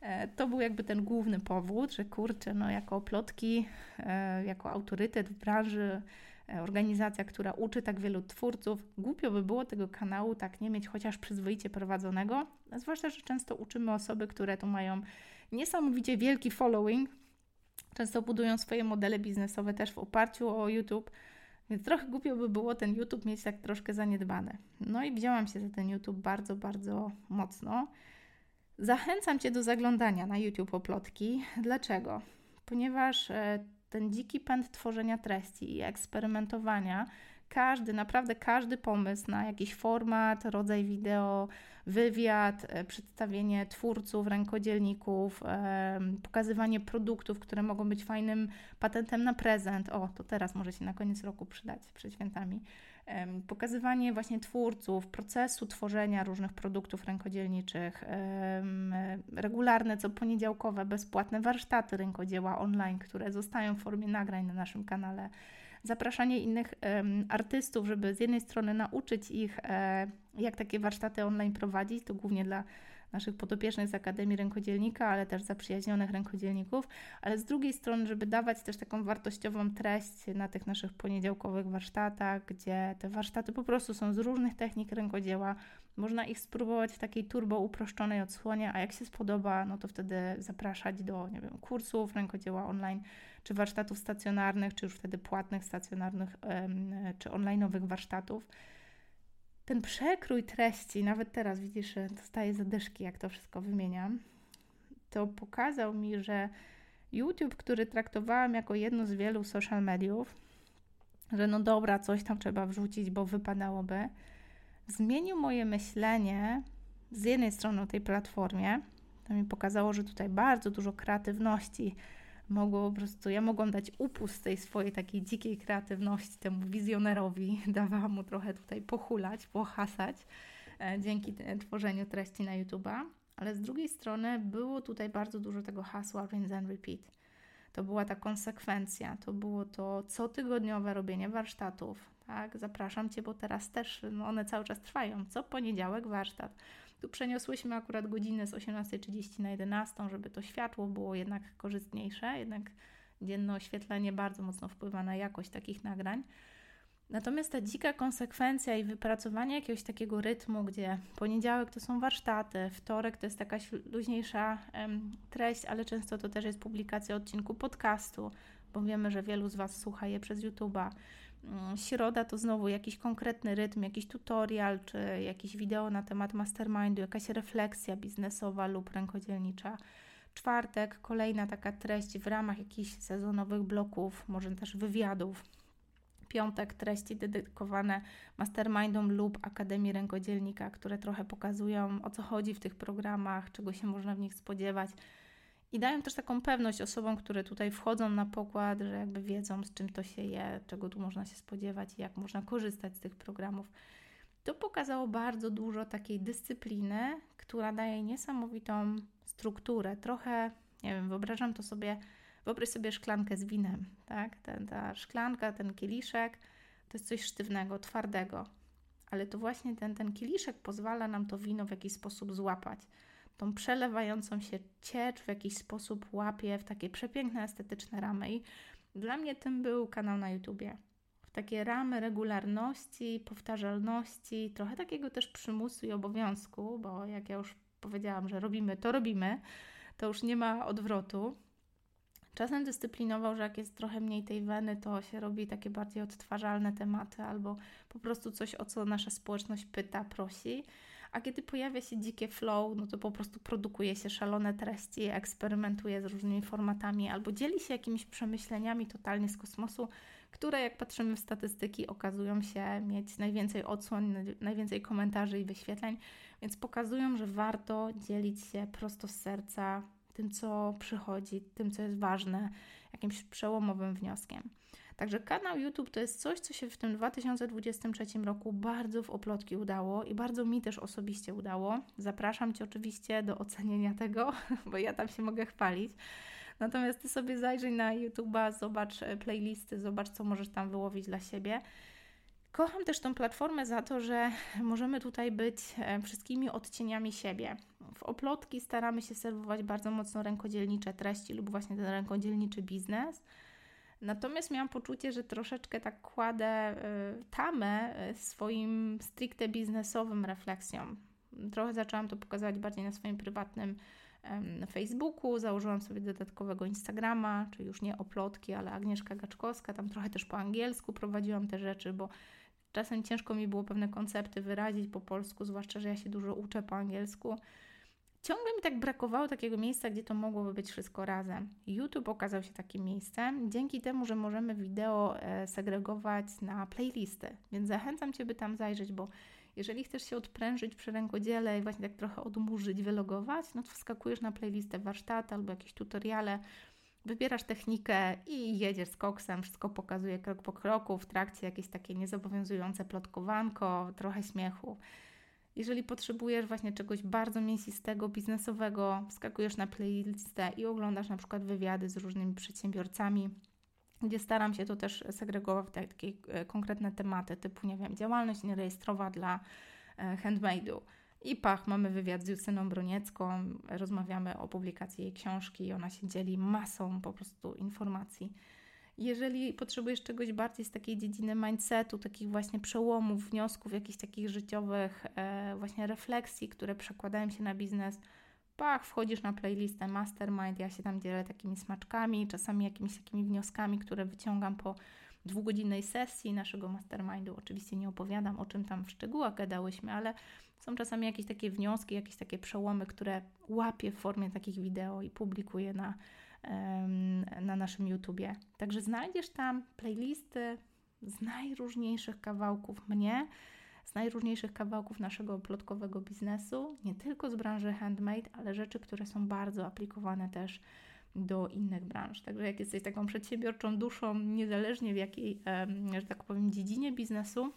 E, to był jakby ten główny powód, że kurczę, no jako plotki, e, jako autorytet w branży, organizacja, która uczy tak wielu twórców, głupio by było tego kanału tak nie mieć chociaż przyzwoicie prowadzonego, zwłaszcza, że często uczymy osoby, które tu mają niesamowicie wielki following. Często budują swoje modele biznesowe też w oparciu o YouTube, więc trochę głupio by było ten YouTube mieć tak troszkę zaniedbany. No i wzięłam się za ten YouTube bardzo, bardzo mocno. Zachęcam Cię do zaglądania na YouTube oplotki. Dlaczego? Ponieważ e, ten dziki pęd tworzenia treści i eksperymentowania. Każdy, naprawdę każdy pomysł na jakiś format, rodzaj wideo, wywiad, e, przedstawienie twórców, rękodzielników, pokazywanie produktów, które mogą być fajnym patentem na prezent. O, to teraz może się na koniec roku przydać przed świętami. Pokazywanie właśnie twórców, procesu tworzenia różnych produktów rękodzielniczych, regularne, co poniedziałkowe, bezpłatne warsztaty rękodzieła online, które zostają w formie nagrań na naszym kanale zapraszanie innych artystów, żeby z jednej strony nauczyć ich, e, jak takie warsztaty online prowadzić, to głównie dla naszych podopiecznych z Akademii Rękodzielnika, ale też zaprzyjaźnionych rękodzielników, ale z drugiej strony, żeby dawać też taką wartościową treść na tych naszych poniedziałkowych warsztatach, gdzie te warsztaty po prostu są z różnych technik rękodzieła. Można ich spróbować w takiej turbo uproszczonej odsłonie, a jak się spodoba, no to wtedy zapraszać do, nie wiem, kursów rękodzieła online, czy warsztatów stacjonarnych, czy już wtedy płatnych, stacjonarnych, czy online'owych warsztatów ten przekrój treści, nawet teraz widzisz, dostaję zadyszki, jak to wszystko wymieniam, to pokazał mi, że YouTube, który traktowałam jako jedno z wielu social mediów, że no dobra, coś tam trzeba wrzucić, bo wypadałoby, zmienił moje myślenie z jednej strony o tej platformie. To mi pokazało, że tutaj bardzo dużo kreatywności mogło po prostu, ja mogłam dać upust tej swojej takiej dzikiej kreatywności temu wizjonerowi, dawałam mu trochę tutaj pochulać, pohasać e, dzięki tworzeniu treści na YouTube'a, ale z drugiej strony było tutaj bardzo dużo tego hasła rinse and repeat. To była ta konsekwencja, to było to cotygodniowe robienie warsztatów, tak? Zapraszam Cię, bo teraz też no one cały czas trwają. Co poniedziałek warsztat tu przeniosłyśmy akurat godzinę z 18.30 na 11, żeby to światło było jednak korzystniejsze, jednak dzienne oświetlenie bardzo mocno wpływa na jakość takich nagrań. Natomiast ta dzika konsekwencja i wypracowanie jakiegoś takiego rytmu, gdzie poniedziałek to są warsztaty, wtorek to jest jakaś luźniejsza treść, ale często to też jest publikacja odcinku podcastu, bo wiemy, że wielu z Was słucha je przez YouTube'a. Mm, środa to znowu jakiś konkretny rytm, jakiś tutorial, czy jakieś wideo na temat mastermindu, jakaś refleksja biznesowa lub rękodzielnicza. Czwartek kolejna taka treść w ramach jakichś sezonowych bloków, może też wywiadów. Piątek treści dedykowane mastermindom lub Akademii Rękodzielnika, które trochę pokazują o co chodzi w tych programach, czego się można w nich spodziewać i dają też taką pewność osobom, które tutaj wchodzą na pokład, że jakby wiedzą, z czym to się je, czego tu można się spodziewać i jak można korzystać z tych programów. To pokazało bardzo dużo takiej dyscypliny, która daje niesamowitą strukturę. Trochę, nie wiem, wyobrażam to sobie, wyobraź sobie szklankę z winem, tak? Ten, ta szklanka, ten kieliszek to jest coś sztywnego, twardego, ale to właśnie ten, ten kieliszek pozwala nam to wino w jakiś sposób złapać tą przelewającą się ciecz w jakiś sposób łapie w takie przepiękne, estetyczne ramy. I dla mnie tym był kanał na YouTubie. W takie ramy regularności, powtarzalności, trochę takiego też przymusu i obowiązku, bo jak ja już powiedziałam, że robimy, to robimy, to już nie ma odwrotu. Czasem dyscyplinował, że jak jest trochę mniej tej weny, to się robi takie bardziej odtwarzalne tematy albo po prostu coś, o co nasza społeczność pyta, prosi. A kiedy pojawia się dzikie flow, no to po prostu produkuje się szalone treści, eksperymentuje z różnymi formatami albo dzieli się jakimiś przemyśleniami totalnie z kosmosu, które jak patrzymy w statystyki okazują się mieć najwięcej odsłon, najwięcej komentarzy i wyświetleń, więc pokazują, że warto dzielić się prosto z serca tym, co przychodzi, tym, co jest ważne, jakimś przełomowym wnioskiem. Także kanał YouTube to jest coś, co się w tym 2023 roku bardzo w oplotki udało i bardzo mi też osobiście udało. Zapraszam Cię oczywiście do ocenienia tego, bo ja tam się mogę chwalić. Natomiast Ty sobie zajrzyj na YouTube'a, zobacz e, playlisty, zobacz, co możesz tam wyłowić dla siebie. Kocham też tą platformę za to, że możemy tutaj być e, wszystkimi odcieniami siebie. W oplotki staramy się serwować bardzo mocno rękodzielnicze treści lub właśnie ten rękodzielniczy biznes – Natomiast miałam poczucie, że troszeczkę tak kładę y, tamę y, swoim stricte biznesowym refleksjom. Trochę zaczęłam to pokazywać bardziej na swoim prywatnym Facebooku, założyłam sobie dodatkowego Instagrama, czyli już nie oplotki, ale Agnieszka Gaczkowska, tam trochę też po angielsku prowadziłam te rzeczy, bo czasem ciężko mi było pewne koncepty wyrazić po polsku, zwłaszcza, że ja się dużo uczę po angielsku. Ciągle mi tak brakowało takiego miejsca, gdzie to mogłoby być wszystko razem. YouTube okazał się takim miejscem, dzięki temu, że możemy wideo e, segregować na playlisty, więc zachęcam Cię, by tam zajrzeć, bo jeżeli chcesz się odprężyć przy rękodziele i właśnie tak trochę odmurzyć, wylogować, no to wskakujesz na playlistę warsztaty albo jakieś tutoriale, wybierasz technikę i jedziesz z koksem, wszystko pokazuje krok po kroku, w trakcie jakieś takie niezobowiązujące plotkowanko, trochę śmiechu. Jeżeli potrzebujesz właśnie czegoś bardzo mięsistego, biznesowego, wskakujesz na playlistę i oglądasz na przykład wywiady z różnymi przedsiębiorcami, gdzie staram się to też segregować takie e, konkretne tematy, typu, nie wiem, działalność nierejestrowa dla e, handmade'u. I pach, mamy wywiad z Justyną Broniecką, rozmawiamy o publikacji jej książki i ona się dzieli masą po prostu informacji. Jeżeli potrzebujesz czegoś bardziej z takiej dziedziny mindsetu, takich właśnie przełomów, wniosków, jakichś takich życiowych e, właśnie refleksji, które przekładają się na biznes, pach, wchodzisz na playlistę Mastermind, ja się tam dzielę takimi smaczkami, czasami jakimiś takimi wnioskami, które wyciągam po dwugodzinnej sesji naszego mastermindu. Oczywiście nie opowiadam o czym tam w szczegółach gadałyśmy, ale są czasami jakieś takie wnioski, jakieś takie przełomy, które łapię w formie takich wideo i publikuję na, na naszym YouTubie. Także znajdziesz tam playlisty z najróżniejszych kawałków mnie, z najróżniejszych kawałków naszego plotkowego biznesu, nie tylko z branży handmade, ale rzeczy, które są bardzo aplikowane też do innych branż. Także jak jesteś taką przedsiębiorczą duszą, niezależnie w jakiej, że tak powiem, dziedzinie biznesu,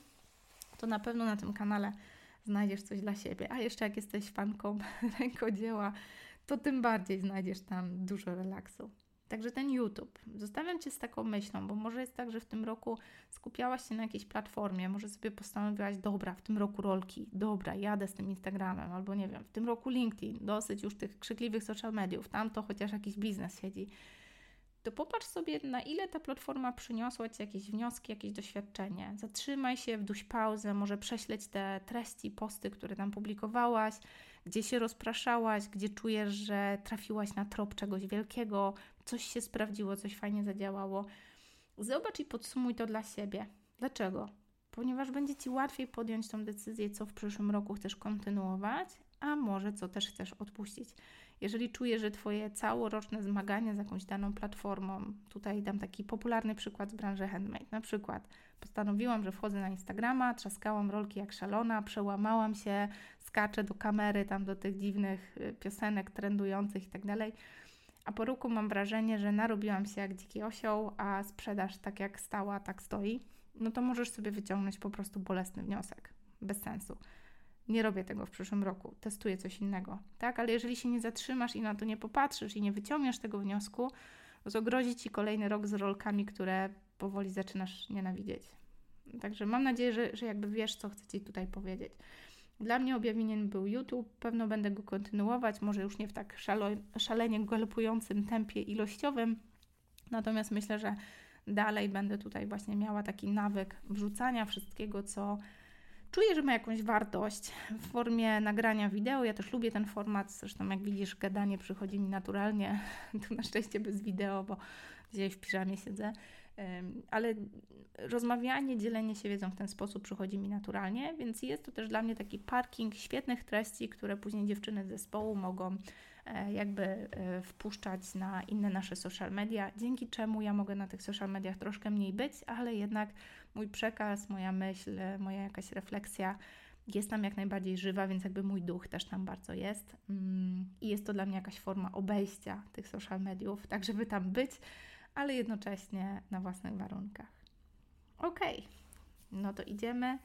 to na pewno na tym kanale znajdziesz coś dla siebie. A jeszcze jak jesteś fanką rękodzieła, to tym bardziej znajdziesz tam dużo relaksu. Także ten YouTube. Zostawiam Cię z taką myślą, bo może jest tak, że w tym roku skupiałaś się na jakiejś platformie, może sobie postanowiłaś, dobra, w tym roku rolki, dobra, jadę z tym Instagramem, albo nie wiem, w tym roku LinkedIn, dosyć już tych krzykliwych social mediów, tam to chociaż jakiś biznes siedzi to popatrz sobie, na ile ta platforma przyniosła Ci jakieś wnioski, jakieś doświadczenie. Zatrzymaj się, wduś pauzę, może prześleć te treści, posty, które tam publikowałaś, gdzie się rozpraszałaś, gdzie czujesz, że trafiłaś na trop czegoś wielkiego, coś się sprawdziło, coś fajnie zadziałało. Zobacz i podsumuj to dla siebie. Dlaczego? Ponieważ będzie Ci łatwiej podjąć tą decyzję, co w przyszłym roku chcesz kontynuować, a może co też chcesz odpuścić. Jeżeli czujesz, że Twoje całoroczne zmagania z jakąś daną platformą, tutaj dam taki popularny przykład z branży handmade, na przykład postanowiłam, że wchodzę na Instagrama, trzaskałam rolki jak szalona, przełamałam się, skaczę do kamery, tam do tych dziwnych y, piosenek trendujących i tak dalej. A po roku mam wrażenie, że narobiłam się jak dziki osioł, a sprzedaż tak jak stała, tak stoi. No to możesz sobie wyciągnąć po prostu bolesny wniosek. Bez sensu nie robię tego w przyszłym roku, testuję coś innego, tak? Ale jeżeli się nie zatrzymasz i na to nie popatrzysz i nie wyciągniesz tego wniosku, to grozi Ci kolejny rok z rolkami, które powoli zaczynasz nienawidzieć. Także mam nadzieję, że, że jakby wiesz, co chcę Ci tutaj powiedzieć. Dla mnie objawieniem był YouTube, pewno będę go kontynuować, może już nie w tak szalo, szalenie galopującym tempie ilościowym, natomiast myślę, że dalej będę tutaj właśnie miała taki nawyk wrzucania wszystkiego, co Czuję, że ma jakąś wartość w formie nagrania wideo. Ja też lubię ten format, zresztą jak widzisz, gadanie przychodzi mi naturalnie, tu na szczęście bez wideo, bo dzisiaj w piżamie siedzę. Ale rozmawianie, dzielenie się wiedzą w ten sposób przychodzi mi naturalnie, więc jest to też dla mnie taki parking świetnych treści, które później dziewczyny z zespołu mogą E, jakby e, wpuszczać na inne nasze social media, dzięki czemu ja mogę na tych social mediach troszkę mniej być, ale jednak mój przekaz, moja myśl, moja jakaś refleksja jest tam jak najbardziej żywa, więc jakby mój duch też tam bardzo jest. Mm, I jest to dla mnie jakaś forma obejścia tych social mediów, tak żeby tam być, ale jednocześnie na własnych warunkach. Ok, no to idziemy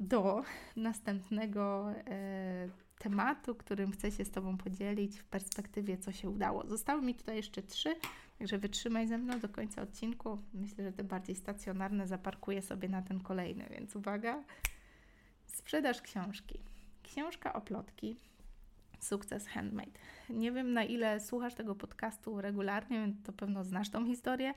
do następnego. Yy, tematu, którym chcę się z Tobą podzielić w perspektywie, co się udało. Zostały mi tutaj jeszcze trzy, także wytrzymaj ze mną do końca odcinku. Myślę, że te bardziej stacjonarne zaparkuję sobie na ten kolejny, więc uwaga. Sprzedaż książki. Książka o plotki. Sukces Handmade. Nie wiem, na ile słuchasz tego podcastu regularnie, więc to pewno znasz tą historię.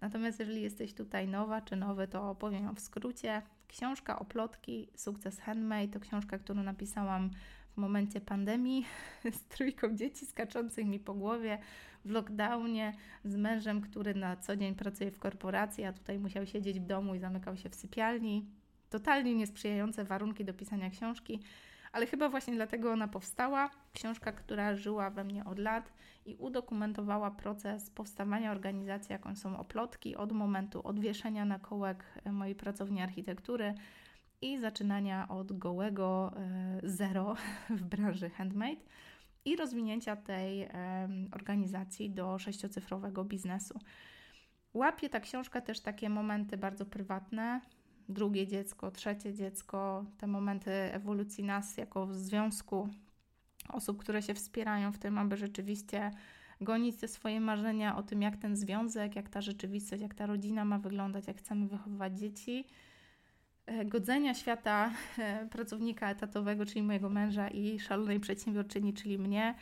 Natomiast jeżeli jesteś tutaj nowa czy nowy, to opowiem ją w skrócie. Książka o plotki Sukces Handmade to książka, którą napisałam w momencie pandemii z trójką dzieci skaczących mi po głowie w lockdownie, z mężem, który na co dzień pracuje w korporacji, a tutaj musiał siedzieć w domu i zamykał się w sypialni. Totalnie niesprzyjające warunki do pisania książki, ale chyba właśnie dlatego ona powstała. Książka, która żyła we mnie od lat i udokumentowała proces powstawania organizacji, jaką są oplotki, od momentu odwieszenia na kołek mojej pracowni architektury i zaczynania od gołego e, zero w branży handmade i rozwinięcia tej organizacji do sześciocyfrowego biznesu. Łapie ta książka też takie momenty bardzo prywatne, drugie dziecko, trzecie dziecko, te momenty ewolucji nas jako związku, osób, które się wspierają w tym, aby rzeczywiście gonić te swoje marzenia o tym, jak ten związek, jak ta rzeczywistość, jak ta rodzina ma wyglądać, jak chcemy wychowywać dzieci. E, godzenia świata e, pracownika etatowego, czyli mojego męża i szalonej przedsiębiorczyni, czyli mnie,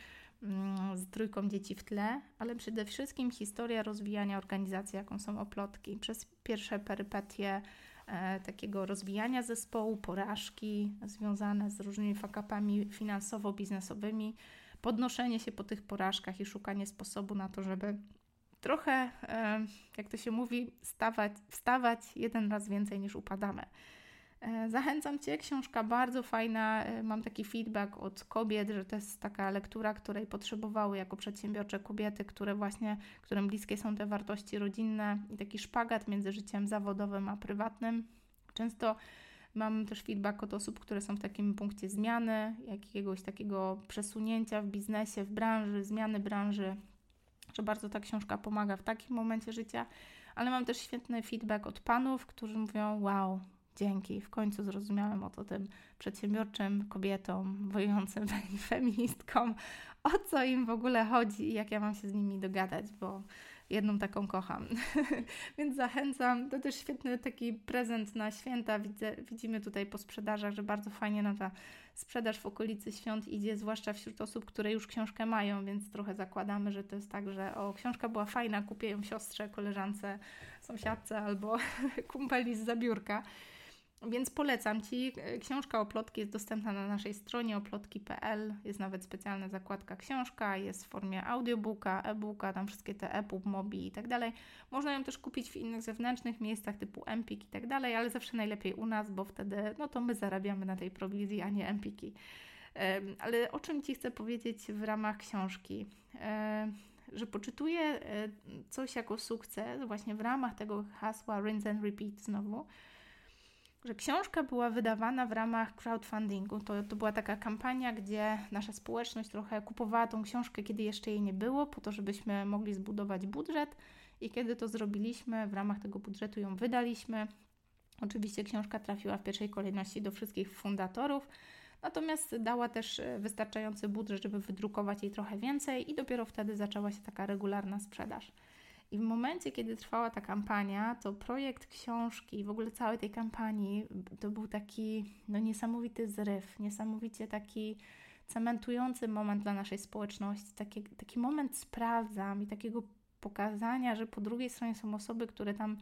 mm, z trójką dzieci w tle, ale przede wszystkim historia rozwijania organizacji, jaką są oplotki. Przez pierwsze perypetie takiego rozwijania zespołu, porażki związane z różnymi fakapami finansowo-biznesowymi, podnoszenie się po tych porażkach i szukanie sposobu na to, żeby trochę, jak to się mówi, stawać, wstawać jeden raz więcej niż upadamy. E, zachęcam Cię, książka bardzo fajna. E, mam taki feedback od kobiet, że to jest taka lektura, której potrzebowały jako przedsiębiorcze kobiety, które właśnie, którym bliskie są te wartości rodzinne i taki szpagat między życiem zawodowym a prywatnym. Często mam też feedback od osób, które są w takim punkcie zmiany, jakiegoś takiego przesunięcia w biznesie, w branży, zmiany branży, że bardzo ta książka pomaga w takim momencie życia. Ale mam też świetny feedback od panów, którzy mówią: Wow, dzięki, w końcu zrozumiałem o to tym przedsiębiorczym kobietom, wojującym feministkom, o co im w ogóle chodzi i jak ja mam się z nimi dogadać, bo jedną taką kocham. Więc zachęcam. To też świetny taki prezent na święta. Widzę, widzimy tutaj po sprzedażach, że bardzo fajnie nam ta sprzedaż w okolicy świąt idzie, zwłaszcza wśród osób, które już książkę mają, więc trochę zakładamy, że to jest tak, że o, książka była fajna, kupię ją siostrze, koleżance, sąsiadce albo kumpeli z zabiórka. Więc polecam Ci. Książka o plotki jest dostępna na naszej stronie oplotki.pl. Jest nawet specjalna zakładka książka, jest w formie audiobooka, e-booka, tam wszystkie te EPUB, Mobi i tak dalej. Można ją też kupić w innych zewnętrznych miejscach typu Empik i tak dalej, ale zawsze najlepiej u nas, bo wtedy no to my zarabiamy na tej prowizji, a nie Empiki. Ale o czym Ci chcę powiedzieć w ramach książki? Że poczytuję e, coś jako sukces właśnie w ramach tego hasła rinse and repeat znowu, że książka była wydawana w ramach crowdfundingu. To, to była taka kampania, gdzie nasza społeczność trochę kupowała tą książkę, kiedy jeszcze jej nie było, po to, żebyśmy mogli zbudować budżet. I kiedy to zrobiliśmy, w ramach tego budżetu ją wydaliśmy. Oczywiście książka trafiła w pierwszej kolejności do wszystkich fundatorów, natomiast dała też wystarczający budżet, żeby wydrukować jej trochę więcej, i dopiero wtedy zaczęła się taka regularna sprzedaż. I w momencie, kiedy trwała ta kampania, to projekt książki, w ogóle całej tej kampanii, to był taki no, niesamowity zryw, niesamowicie taki cementujący moment dla naszej społeczności, taki, taki moment sprawdzam i takiego pokazania, że po drugiej stronie są osoby, które tam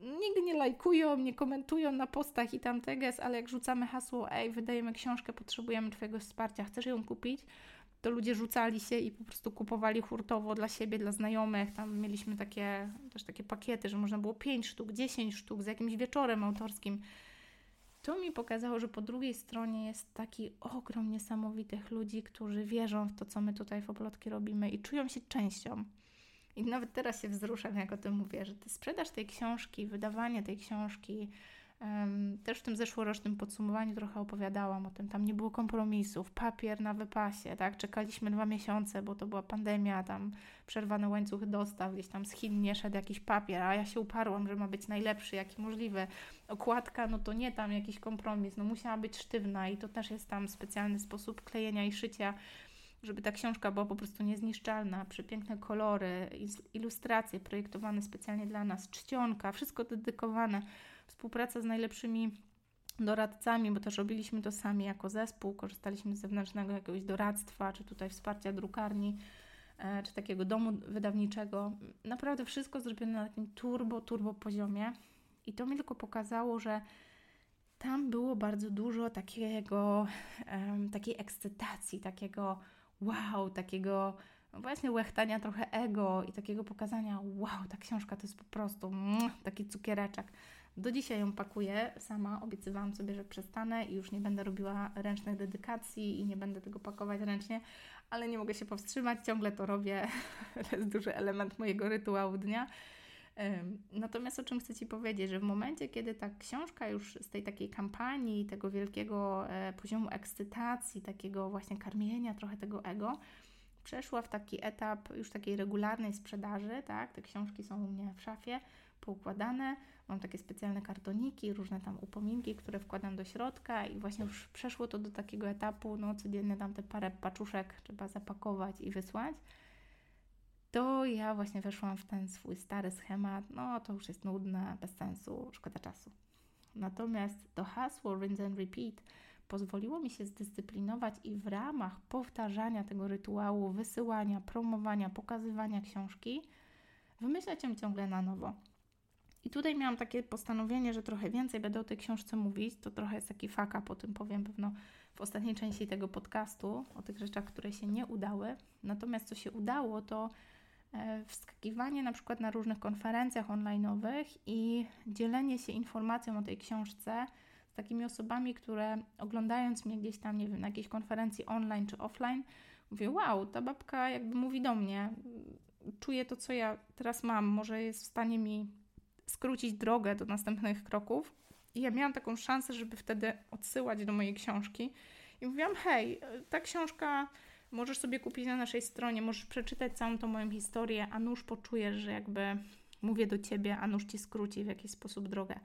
nigdy nie lajkują, nie komentują na postach i tam teges, ale jak rzucamy hasło, ej, wydajemy książkę, potrzebujemy Twojego wsparcia, chcesz ją kupić? To ludzie rzucali się i po prostu kupowali hurtowo dla siebie, dla znajomych. Tam mieliśmy takie też takie pakiety, że można było 5 sztuk, 10 sztuk z jakimś wieczorem autorskim. To mi pokazało, że po drugiej stronie jest taki ogrom niesamowitych ludzi, którzy wierzą w to, co my tutaj w Oplotki robimy i czują się częścią. I nawet teraz się wzruszam, jak o tym mówię, że sprzedaż tej książki, wydawanie tej książki, też w tym zeszłorocznym podsumowaniu trochę opowiadałam o tym. Tam nie było kompromisów, papier na wypasie, tak? Czekaliśmy dwa miesiące, bo to była pandemia, tam przerwane łańcuchy dostaw, gdzieś tam z Chin nie szedł jakiś papier, a ja się uparłam, że ma być najlepszy, jaki możliwy. Okładka, no to nie tam jakiś kompromis, no musiała być sztywna i to też jest tam specjalny sposób klejenia i szycia żeby ta książka była po prostu niezniszczalna, przepiękne kolory, ilustracje projektowane specjalnie dla nas, czcionka, wszystko dedykowane współpraca z najlepszymi doradcami, bo też robiliśmy to sami jako zespół, korzystaliśmy z zewnętrznego jakiegoś doradztwa, czy tutaj wsparcia drukarni, e, czy takiego domu wydawniczego. Naprawdę wszystko zrobione na takim turbo, turbo poziomie. I to mi tylko pokazało, że tam było bardzo dużo takiego, takiej ekscytacji, takiego wow, takiego właśnie łechtania trochę ego i takiego pokazania, wow, ta książka to jest po prostu mm, taki cukiereczek. Do dzisiaj ją pakuję sama, obiecywałam sobie, że przestanę i już nie będę robiła ręcznych dedykacji i nie będę tego pakować ręcznie, ale nie mogę się powstrzymać, ciągle to robię. to jest duży element mojego rytuału dnia. Natomiast o czym chcę Ci powiedzieć, że w momencie, kiedy ta książka już z tej takiej kampanii, tego wielkiego e, poziomu ekscytacji, takiego właśnie karmienia trochę tego ego, przeszła w taki etap już takiej regularnej sprzedaży, tak? Te książki są u mnie w szafie poukładane, mam takie specjalne kartoniki, różne tam upominki, które wkładam do środka i właśnie już przeszło to do takiego etapu, no codziennie tam te parę paczuszek trzeba zapakować i wysłać to ja właśnie weszłam w ten swój stary schemat, no to już jest nudne, bez sensu, szkoda czasu. Natomiast to hasło rinse and repeat pozwoliło mi się zdyscyplinować i w ramach powtarzania tego rytuału, wysyłania, promowania, pokazywania książki, wymyślać ją ciągle na nowo. I tutaj miałam takie postanowienie, że trochę więcej będę o tej książce mówić. To trochę jest taki faka, po tym powiem pewno w ostatniej części tego podcastu, o tych rzeczach, które się nie udały. Natomiast co się udało, to E, wskakiwanie na przykład na różnych konferencjach online'owych i dzielenie się informacją o tej książce z takimi osobami, które oglądając mnie gdzieś tam, nie wiem, na jakiejś konferencji online czy offline, mówię, wow, ta babka jakby mówi do mnie, czuję to, co ja teraz mam, może jest w stanie mi skrócić drogę do następnych kroków. I ja miałam taką szansę, żeby wtedy odsyłać do mojej książki. I mówiłam, hej, ta książka Możesz sobie kupić na naszej stronie, możesz przeczytać całą tą moją historię, a nuż poczujesz, że jakby mówię do ciebie, a nuż ci skróci w jakiś sposób drogę.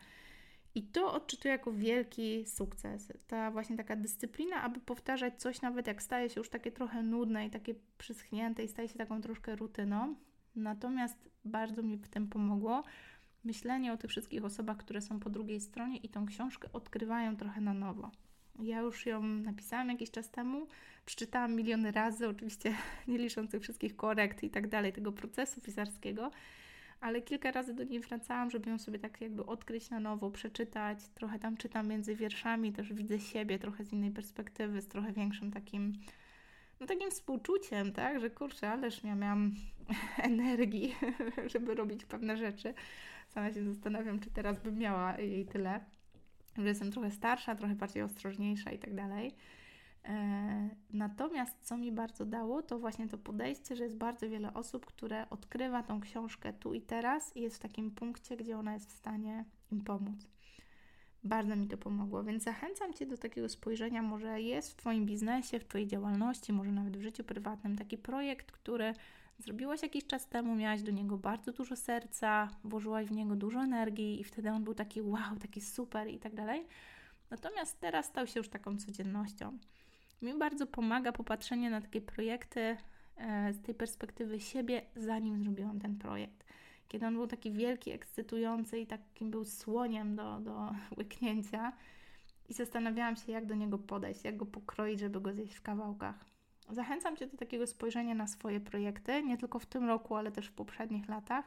I to odczytuję jako wielki sukces. Ta właśnie taka dyscyplina, aby powtarzać coś, nawet jak staje się już takie trochę nudne i takie przyschnięte i staje się taką troszkę rutyną. Natomiast bardzo mi w tym pomogło myślenie o tych wszystkich osobach, które są po drugiej stronie i tą książkę odkrywają trochę na nowo. Ja już ją napisałam jakiś czas temu, przeczytałam miliony razy, oczywiście nie licząc tych wszystkich korekt i tak dalej, tego procesu pisarskiego, ale kilka razy do niej wracałam, żeby ją sobie tak jakby odkryć na nowo, przeczytać. Trochę tam czytam między wierszami, też widzę siebie trochę z innej perspektywy, z trochę większym takim, no takim współczuciem, tak, że kurczę, ależ ja miałam energii, żeby robić pewne rzeczy. Sama się zastanawiam, czy teraz bym miała jej tyle że jestem trochę starsza, trochę bardziej ostrożniejsza i tak dalej. E, natomiast co mi bardzo dało, to właśnie to podejście, że jest bardzo wiele osób, które odkrywa tą książkę tu i teraz i jest w takim punkcie, gdzie ona jest w stanie im pomóc. Bardzo mi to pomogło, więc zachęcam Cię do takiego spojrzenia. Może jest w Twoim biznesie, w Twojej działalności, może nawet w życiu prywatnym taki projekt, który zrobiłaś jakiś czas temu, miałaś do niego bardzo dużo serca, włożyłaś w niego dużo energii i wtedy on był taki wow, taki super i tak dalej. Natomiast teraz stał się już taką codziennością. Mi bardzo pomaga popatrzenie na takie projekty e, z tej perspektywy siebie, zanim zrobiłam ten projekt. Kiedy on był taki wielki, ekscytujący i takim był słoniem do, do łyknięcia, i zastanawiałam się, jak do niego podejść, jak go pokroić, żeby go zjeść w kawałkach. Zachęcam Cię do takiego spojrzenia na swoje projekty, nie tylko w tym roku, ale też w poprzednich latach.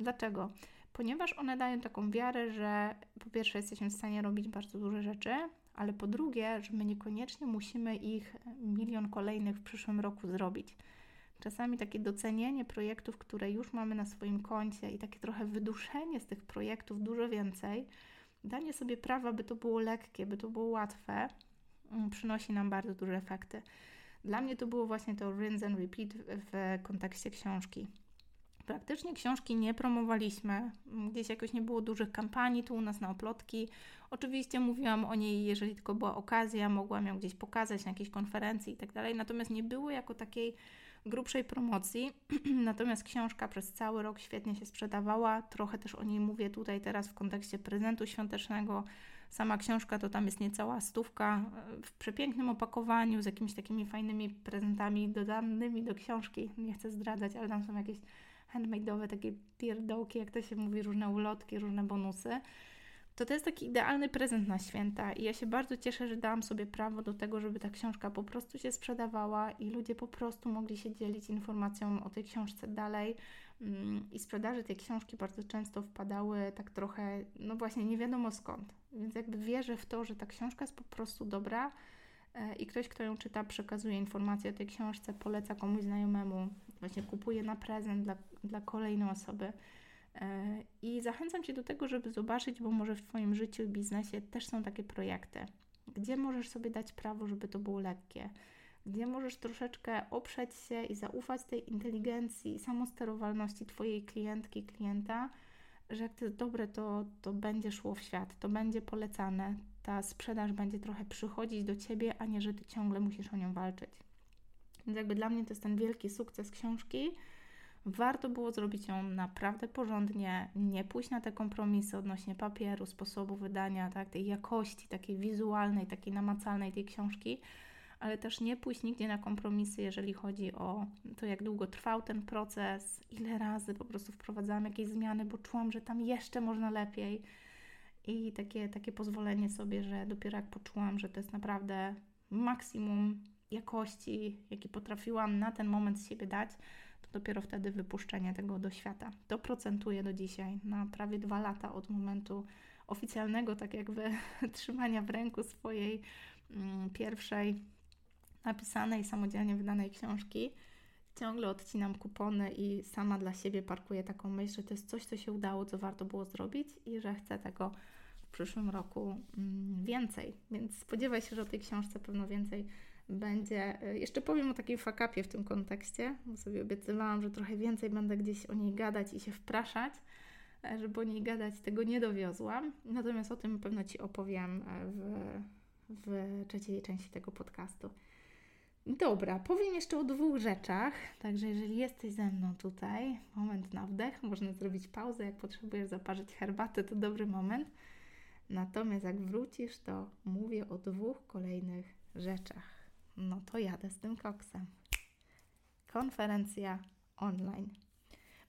Dlaczego? Ponieważ one dają taką wiarę, że po pierwsze jesteśmy w stanie robić bardzo duże rzeczy, ale po drugie, że my niekoniecznie musimy ich milion kolejnych w przyszłym roku zrobić. Czasami takie docenienie projektów, które już mamy na swoim koncie i takie trochę wyduszenie z tych projektów dużo więcej, danie sobie prawa, by to było lekkie, by to było łatwe, mm, przynosi nam bardzo duże efekty. Dla mnie to było właśnie to rinse and repeat w kontekście książki. Praktycznie książki nie promowaliśmy, gdzieś jakoś nie było dużych kampanii tu u nas na oplotki. Oczywiście mówiłam o niej, jeżeli tylko była okazja, mogłam ją gdzieś pokazać na jakiejś konferencji i tak dalej, natomiast nie było jako takiej grubszej promocji. natomiast książka przez cały rok świetnie się sprzedawała. Trochę też o niej mówię tutaj teraz w kontekście prezentu świątecznego Sama książka to tam jest niecała stówka e, w przepięknym opakowaniu z jakimiś takimi fajnymi prezentami dodanymi do książki. Nie chcę zdradzać, ale tam są jakieś handmade'owe takie pierdołki, jak to się mówi, różne ulotki, różne bonusy. To to jest taki idealny prezent na święta i ja się bardzo cieszę, że dałam sobie prawo do tego, żeby ta książka po prostu się sprzedawała i ludzie po prostu mogli się dzielić informacją o tej książce dalej, Mm, I sprzedaży tej książki bardzo często wpadały tak trochę, no właśnie, nie wiadomo skąd. Więc jakby wierzę w to, że ta książka jest po prostu dobra e, i ktoś, kto ją czyta, przekazuje informacje o tej książce, poleca komuś znajomemu, właśnie kupuje na prezent dla, dla kolejnej osoby. I zachęcam Cię do tego, żeby zobaczyć, bo może w Twoim życiu i biznesie też są takie projekty, gdzie możesz sobie dać prawo, żeby to było lekkie, gdzie możesz troszeczkę oprzeć się i zaufać tej inteligencji i samosterowalności Twojej klientki, klienta, że jak to jest dobre, to, to będzie szło w świat, to będzie polecane, ta sprzedaż będzie trochę przychodzić do Ciebie, a nie, że Ty ciągle musisz o nią walczyć. Więc jakby dla mnie to jest ten wielki sukces książki, Warto było zrobić ją naprawdę porządnie, nie pójść na te kompromisy odnośnie papieru, sposobu wydania, tak, tej jakości, takiej wizualnej, takiej namacalnej tej książki, ale też nie pójść nigdzie na kompromisy, jeżeli chodzi o to, jak długo trwał ten proces, ile razy po prostu wprowadzałam jakieś zmiany, bo czułam, że tam jeszcze można lepiej. I takie, takie pozwolenie sobie, że dopiero jak poczułam, że to jest naprawdę maksimum jakości, jaki potrafiłam na ten moment z siebie dać, dopiero wtedy wypuszczenie tego do świata. To procentuje do dzisiaj, na prawie dwa lata od momentu oficjalnego, tak jakby trzymania w ręku swojej mm, pierwszej napisanej, samodzielnie wydanej książki. Ciągle odcinam kupony i sama dla siebie parkuję taką myśl, że to jest coś, co się udało, co warto było zrobić i że chcę tego w przyszłym roku mm, więcej. Więc spodziewaj się, że o tej książce pewno więcej będzie. E, jeszcze powiem o takiej fakapie w tym kontekście, bo sobie obiecywałam, że trochę więcej będę gdzieś o niej gadać i się wpraszać, e, żeby o niej gadać. Tego nie dowiozłam. Natomiast o tym pewno Ci opowiem e, w, w trzeciej części tego podcastu. Dobra, powiem jeszcze o dwóch rzeczach. Także jeżeli jesteś ze mną tutaj, moment na wdech, można zrobić pauzę. Jak potrzebujesz zaparzyć herbatę, to dobry moment. Natomiast jak wrócisz, to mówię o dwóch kolejnych rzeczach no to jadę z tym koksem. Konferencja online.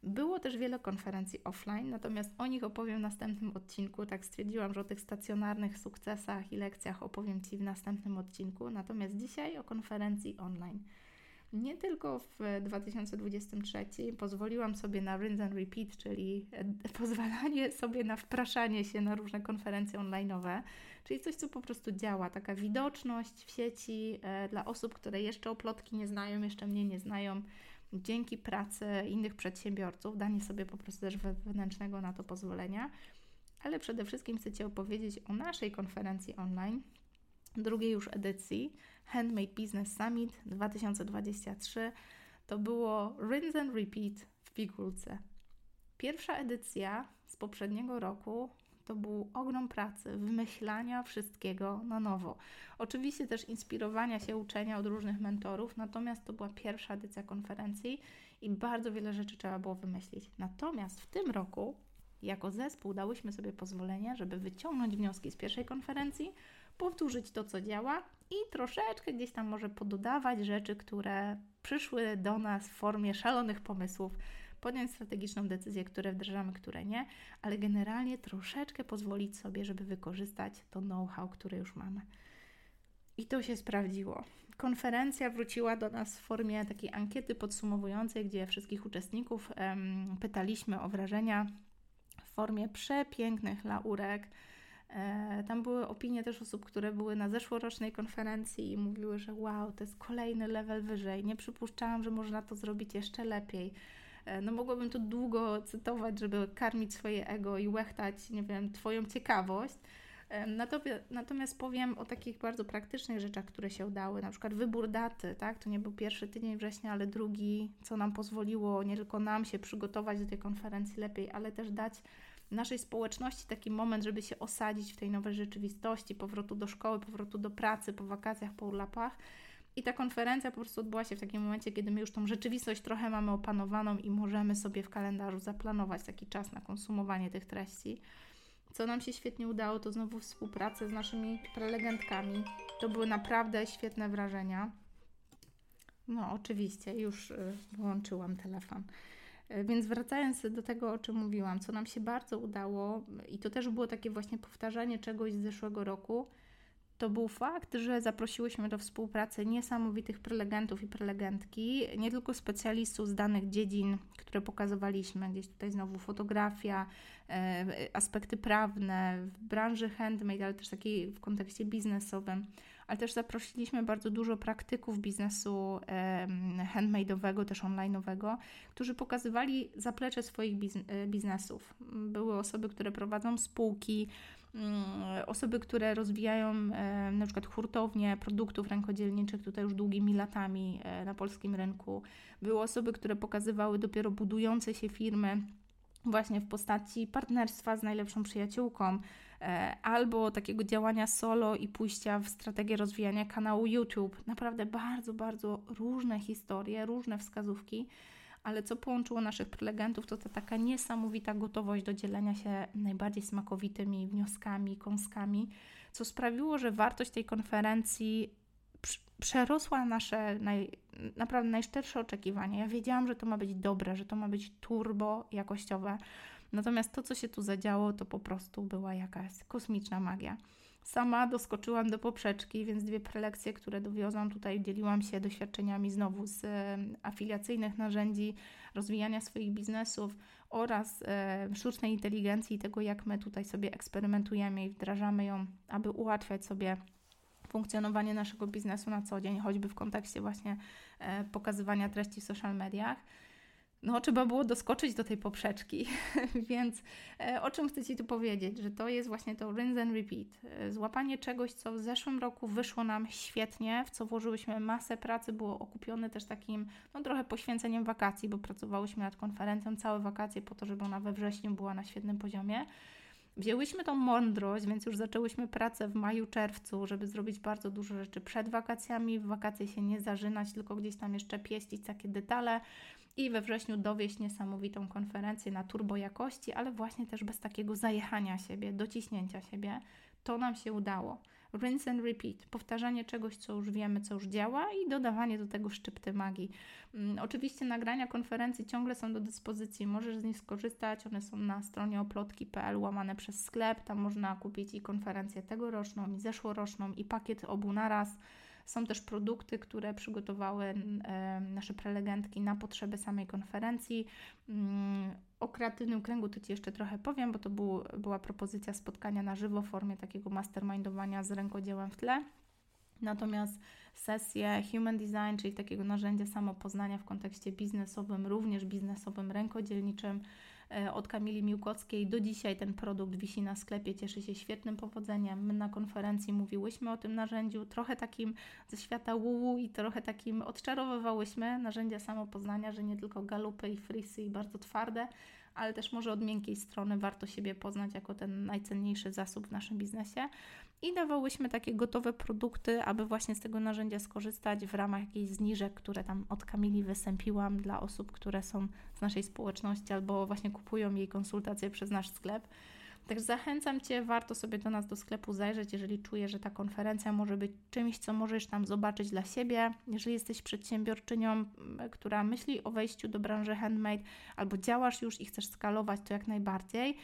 Było też wiele konferencji offline, natomiast o nich opowiem w następnym odcinku. Tak stwierdziłam, że o tych stacjonarnych sukcesach i lekcjach opowiem Ci w następnym odcinku. Natomiast dzisiaj o konferencji online. Nie tylko w 2023 pozwoliłam sobie na rinse and repeat, czyli pozwalanie sobie na wpraszanie się na różne konferencje online'owe, czyli coś, co po prostu działa, taka widoczność w sieci e, dla osób, które jeszcze oplotki nie znają, jeszcze mnie nie znają, dzięki pracy innych przedsiębiorców, danie sobie po prostu też wewnętrznego na to pozwolenia. Ale przede wszystkim chcę Ci opowiedzieć o naszej konferencji online, drugiej już edycji Handmade Business Summit 2023. To było Rinse and Repeat w Pigułce. Pierwsza edycja z poprzedniego roku to był ogrom pracy, wymyślania wszystkiego na nowo. Oczywiście też inspirowania się, uczenia od różnych mentorów, natomiast to była pierwsza edycja konferencji i bardzo wiele rzeczy trzeba było wymyślić. Natomiast w tym roku, jako zespół, dałyśmy sobie pozwolenie, żeby wyciągnąć wnioski z pierwszej konferencji, powtórzyć to, co działa i troszeczkę gdzieś tam może pododawać rzeczy, które przyszły do nas w formie szalonych pomysłów, podjąć strategiczną decyzję, które wdrażamy, które nie, ale generalnie troszeczkę pozwolić sobie, żeby wykorzystać to know-how, które już mamy. I to się sprawdziło. Konferencja wróciła do nas w formie takiej ankiety podsumowującej, gdzie wszystkich uczestników pytaliśmy o wrażenia w formie przepięknych laurek E, tam były opinie też osób, które były na zeszłorocznej konferencji i mówiły, że wow, to jest kolejny level wyżej. Nie przypuszczałam, że można to zrobić jeszcze lepiej. E, no mogłabym tu długo cytować, żeby karmić swoje ego i łechtać, nie wiem, Twoją ciekawość. E, natomiast powiem o takich bardzo praktycznych rzeczach, które się udały, na przykład wybór daty, tak? To nie był pierwszy tydzień września, ale drugi, co nam pozwoliło nie tylko nam się przygotować do tej konferencji lepiej, ale też dać naszej społeczności taki moment, żeby się osadzić w tej nowej rzeczywistości, powrotu do szkoły, powrotu do pracy, po wakacjach, po urlopach. I ta konferencja po prostu odbyła się w takim momencie, kiedy my już tą rzeczywistość trochę mamy opanowaną i możemy sobie w kalendarzu zaplanować taki czas na konsumowanie tych treści. Co nam się świetnie udało, to znowu współpraca z naszymi prelegentkami. To były naprawdę świetne wrażenia. No, oczywiście, już y, włączyłam telefon. E, więc wracając do tego, o czym mówiłam, co nam się bardzo udało, i to też było takie właśnie powtarzanie czegoś z zeszłego roku, to był fakt, że zaprosiłyśmy do współpracy niesamowitych prelegentów i prelegentki, nie tylko specjalistów z danych dziedzin, które pokazywaliśmy, gdzieś tutaj znowu fotografia, e, aspekty prawne w branży handmade, ale też takiej w kontekście biznesowym, ale też zaprosiliśmy bardzo dużo praktyków biznesu e, handmade'owego, też online'owego, którzy pokazywali zaplecze swoich biznesów. Były osoby, które prowadzą spółki, osoby, które rozwijają e, na przykład hurtownie produktów rękodzielniczych tutaj już długimi latami e, na polskim rynku. Były osoby, które pokazywały dopiero budujące się firmy właśnie w postaci partnerstwa z najlepszą przyjaciółką, e, albo takiego działania solo i pójścia w strategię rozwijania kanału YouTube. Naprawdę bardzo, bardzo różne historie, różne wskazówki ale co połączyło naszych prelegentów, to ta taka niesamowita gotowość do dzielenia się najbardziej smakowitymi wnioskami, kąskami, co sprawiło, że wartość tej konferencji przerosła nasze naj, naprawdę najszczersze oczekiwania. Ja wiedziałam, że to ma być dobre, że to ma być turbo jakościowe. Natomiast to, co się tu zadziało, to po prostu była jakaś kosmiczna magia. Sama doskoczyłam do poprzeczki, więc dwie prelekcje, które dowiozłam tutaj, dzieliłam się doświadczeniami znowu z afiliacyjnych narzędzi, rozwijania swoich biznesów oraz e, sztucznej inteligencji i tego, jak my tutaj sobie eksperymentujemy i wdrażamy ją, aby ułatwiać sobie funkcjonowanie naszego biznesu na co dzień, choćby w kontekście właśnie e, pokazywania treści w social mediach no, trzeba było doskoczyć do tej poprzeczki. Więc e, o czym chcę Ci tu powiedzieć? Że to jest właśnie to rinse and repeat. E, złapanie czegoś, co w zeszłym roku wyszło nam świetnie, w co włożyłyśmy masę pracy, było okupione też takim, no trochę poświęceniem wakacji, bo pracowałyśmy nad konferencją całe wakacje po to, żeby ona we wrześniu była na świetnym poziomie. Wzięłyśmy tą mądrość, więc już zaczęłyśmy pracę w maju, czerwcu, żeby zrobić bardzo dużo rzeczy przed wakacjami. W wakacje się nie zażynać, tylko gdzieś tam jeszcze pieścić takie detale i we wrześniu dowieść niesamowitą konferencję na turbo jakości, ale właśnie też bez takiego zajechania siebie, dociśnięcia siebie. To nam się udało. Rinse and repeat, powtarzanie czegoś, co już wiemy, co już działa i dodawanie do tego szczypty magii. Um, oczywiście nagrania konferencji ciągle są do dyspozycji, możesz z nich skorzystać, one są na stronie oplotki.pl łamane przez sklep, tam można kupić i konferencję tegoroczną, i zeszłoroczną, i pakiet obu naraz. Są też produkty, które przygotowały nasze prelegentki na potrzeby samej konferencji. Mm, o kreatywnym kręgu to Ci jeszcze trochę powiem, bo to był, była propozycja spotkania na żywo w formie takiego mastermindowania z rękodziełem w tle. Natomiast sesje Human Design, czyli takiego narzędzia samopoznania w kontekście biznesowym, również biznesowym, rękodzielniczym, od Kamili Miłkowskiej. Do dzisiaj ten produkt wisi na sklepie, cieszy się świetnym powodzeniem. My na konferencji mówiłyśmy o tym narzędziu, trochę takim ze świata WUU i trochę takim odczarowywałyśmy narzędzia samopoznania, że nie tylko galupy i frisy i bardzo twarde, ale też może od miękkiej strony warto siebie poznać jako ten najcenniejszy zasób w naszym biznesie. I dawałyśmy takie gotowe produkty, aby właśnie z tego narzędzia skorzystać w ramach jakichś zniżek, które tam od Kamili wysępiłam dla osób, które są z naszej społeczności albo właśnie kupują jej konsultacje przez nasz sklep. Także zachęcam Cię, warto sobie do nas do sklepu zajrzeć, jeżeli czujesz, że ta konferencja może być czymś, co możesz tam zobaczyć dla siebie. Jeżeli jesteś przedsiębiorczynią, która myśli o wejściu do branży handmade, albo działasz już i chcesz skalować, to jak najbardziej.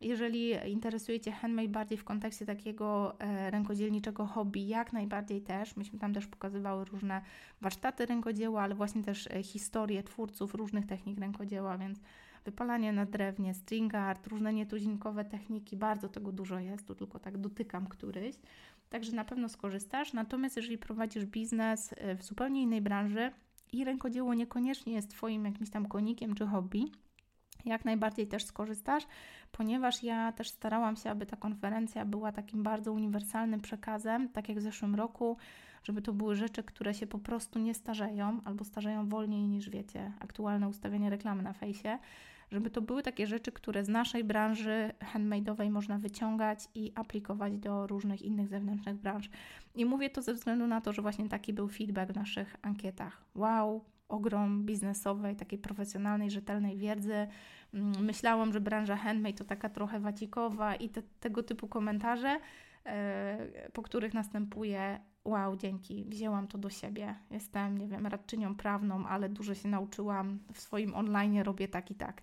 Jeżeli interesuje Cię handmade bardziej w kontekście takiego e, rękodzielniczego hobby, jak najbardziej też. Myśmy tam też pokazywały różne warsztaty rękodzieła, ale właśnie też e, historie twórców różnych technik rękodzieła, więc wypalanie na drewnie, string art, różne nietuzinkowe techniki, bardzo tego dużo jest, tu tylko tak dotykam któryś. Także na pewno skorzystasz. Natomiast jeżeli prowadzisz biznes e, w zupełnie innej branży i rękodzieło niekoniecznie jest Twoim jakimś tam konikiem czy hobby, jak najbardziej też skorzystasz, ponieważ ja też starałam się, aby ta konferencja była takim bardzo uniwersalnym przekazem, tak jak w zeszłym roku, żeby to były rzeczy, które się po prostu nie starzeją albo starzeją wolniej niż wiecie, aktualne ustawienie reklamy na fejsie, żeby to były takie rzeczy, które z naszej branży handmade'owej można wyciągać i aplikować do różnych innych zewnętrznych branż. I mówię to ze względu na to, że właśnie taki był feedback w naszych ankietach. Wow, ogrom biznesowej, takiej profesjonalnej, rzetelnej wiedzy. Mm, myślałam, że branża handmade to taka trochę wacikowa i te, tego typu komentarze, e, po których następuje wow, dzięki, wzięłam to do siebie. Jestem, nie wiem, radczynią prawną, ale dużo się nauczyłam w swoim online, robię tak i tak.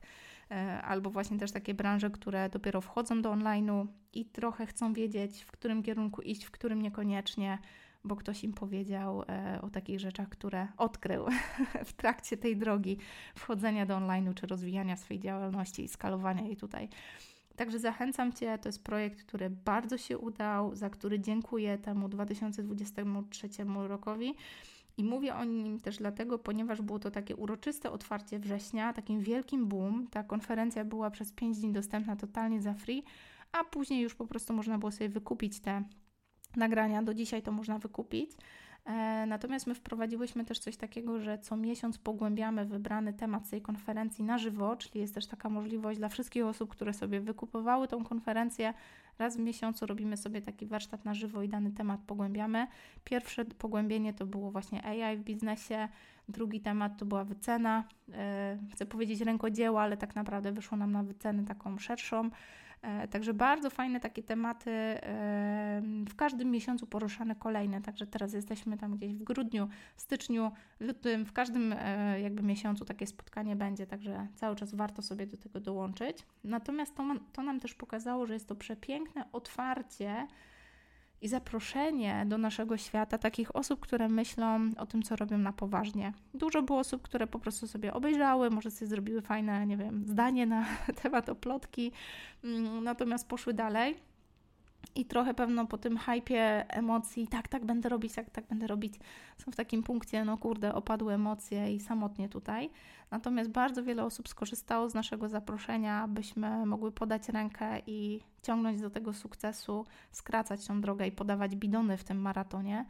e, albo właśnie też takie branże, które dopiero wchodzą do online'u i trochę chcą wiedzieć, w którym kierunku iść, w którym niekoniecznie, bo ktoś im powiedział e, o takich rzeczach, które odkrył w trakcie tej drogi wchodzenia do online'u czy rozwijania swojej działalności i skalowania jej tutaj. Także zachęcam Cię, to jest projekt, który bardzo się udał, za który dziękuję temu 2023 rokowi. I mówię o nim też dlatego, ponieważ było to takie uroczyste otwarcie września, takim wielkim boom. Ta konferencja była przez 5 dni dostępna totalnie za free, a później już po prostu można było sobie wykupić te nagrania. Do dzisiaj to można wykupić. E, natomiast my wprowadziłyśmy też coś takiego, że co miesiąc pogłębiamy wybrany temat tej konferencji na żywo, czyli jest też taka możliwość dla wszystkich osób, które sobie wykupowały tą konferencję. Raz w miesiącu robimy sobie taki warsztat na żywo i dany temat pogłębiamy. Pierwsze pogłębienie to było właśnie AI w biznesie, drugi temat to była wycena. E, chcę powiedzieć rękodzieła, ale tak naprawdę wyszło nam na wycenę taką szerszą. E, także bardzo fajne takie tematy, w każdym miesiącu poruszane kolejne. Także teraz jesteśmy tam gdzieś w grudniu, styczniu, lutym, w każdym e, jakby miesiącu takie spotkanie będzie, także cały czas warto sobie do tego dołączyć. Natomiast to, to nam też pokazało, że jest to przepiękne otwarcie i zaproszenie do naszego świata takich osób, które myślą o tym, co robią na poważnie. Dużo było osób, które po prostu sobie obejrzały, może sobie zrobiły fajne, nie wiem, zdanie na temat oplotki, mm, natomiast poszły dalej. I trochę pewno po tym hypie emocji, tak, tak będę robić, tak, tak będę robić, są w takim punkcie, no kurde, opadły emocje i samotnie tutaj. Natomiast bardzo wiele osób skorzystało z naszego zaproszenia, abyśmy mogły podać rękę i ciągnąć do tego sukcesu, skracać tą drogę i podawać bidony w tym maratonie.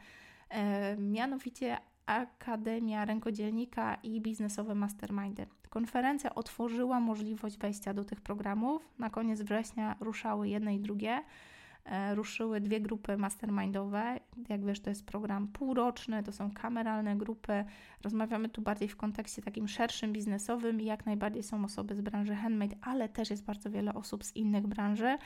E, mianowicie Akademia Rękodzielnika i Biznesowe Mastermindy. Konferencja otworzyła możliwość wejścia do tych programów. Na koniec września ruszały jedne i drugie. E, ruszyły dwie grupy mastermindowe. Jak wiesz, to jest program półroczny, to są kameralne grupy. Rozmawiamy tu bardziej w kontekście takim szerszym, biznesowym i jak najbardziej są osoby z branży handmade, ale też jest bardzo wiele osób z innych branży.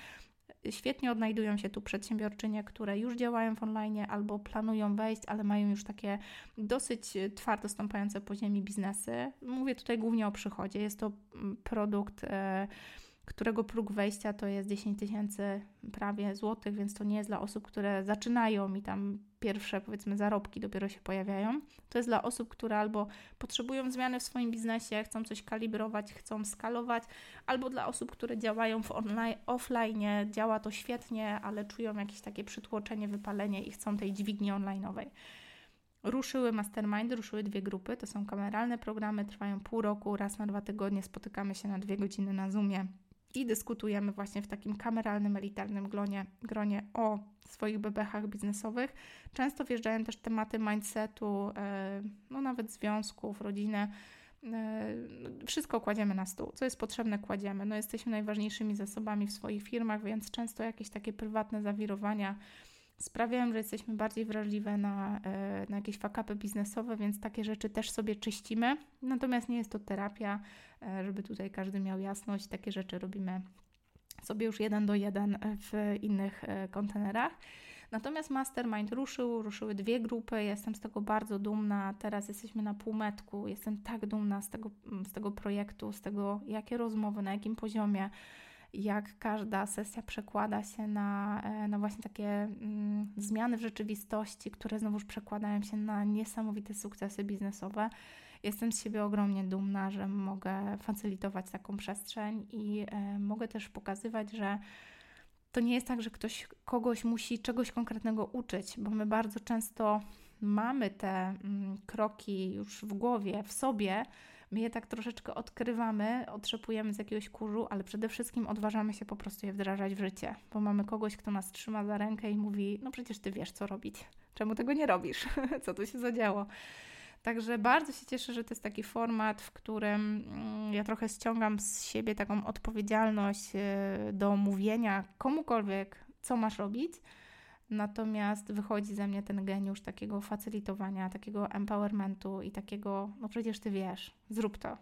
Świetnie odnajdują się tu przedsiębiorczynie, które już działają w online albo planują wejść, ale mają już takie dosyć twardo stąpające po ziemi biznesy. Mówię tutaj głównie o przychodzie. Jest to mm, produkt. E, którego próg wejścia to jest 10 tysięcy prawie złotych, więc to nie jest dla osób, które zaczynają i tam pierwsze powiedzmy zarobki dopiero się pojawiają. To jest dla osób, które albo potrzebują zmiany w swoim biznesie, chcą coś kalibrować, chcą skalować, albo dla osób, które działają w online, offline, działa to świetnie, ale czują jakieś takie przytłoczenie, wypalenie i chcą tej dźwigni online'owej. Ruszyły mastermindy, ruszyły dwie grupy. To są kameralne programy, trwają pół roku, raz na dwa tygodnie spotykamy się na dwie godziny na Zoomie i dyskutujemy właśnie w takim kameralnym, elitarnym gronie, gronie o swoich bebechach biznesowych. Często wjeżdżają też tematy mindsetu, e, no nawet związków, rodziny. E, wszystko kładziemy na stół. Co jest potrzebne, kładziemy. No, jesteśmy najważniejszymi zasobami w swoich firmach, więc często jakieś takie prywatne zawirowania sprawiają, że jesteśmy bardziej wrażliwe na, e, na jakieś fakapy biznesowe, więc takie rzeczy też sobie czyścimy. Natomiast nie jest to terapia, e, żeby tutaj każdy miał jasność. Takie rzeczy robimy sobie już jeden do jeden w innych e, kontenerach. Natomiast Mastermind ruszył, ruszyły dwie grupy, jestem z tego bardzo dumna. Teraz jesteśmy na półmetku, jestem tak dumna z tego, z tego projektu, z tego, jakie rozmowy, na jakim poziomie jak każda sesja przekłada się e, na właśnie takie mm, zmiany w rzeczywistości, które znowuż przekładają się na niesamowite sukcesy biznesowe. Jestem z siebie ogromnie dumna, że mogę facylitować taką przestrzeń i e, mogę też pokazywać, że to nie jest tak, że ktoś kogoś musi czegoś konkretnego uczyć, bo my bardzo często mamy te mm, kroki już w głowie, w sobie, My je tak troszeczkę odkrywamy, otrzepujemy z jakiegoś kurzu, ale przede wszystkim odważamy się po prostu je wdrażać w życie, bo mamy kogoś, kto nas trzyma za rękę i mówi: No przecież ty wiesz, co robić. Czemu tego nie robisz? co tu się zadziało? Także bardzo się cieszę, że to jest taki format, w którym mm, ja trochę ściągam z siebie taką odpowiedzialność e, do mówienia komukolwiek, co masz robić Natomiast wychodzi ze mnie ten geniusz takiego facylitowania, takiego empowermentu i takiego, no przecież ty wiesz, zrób to.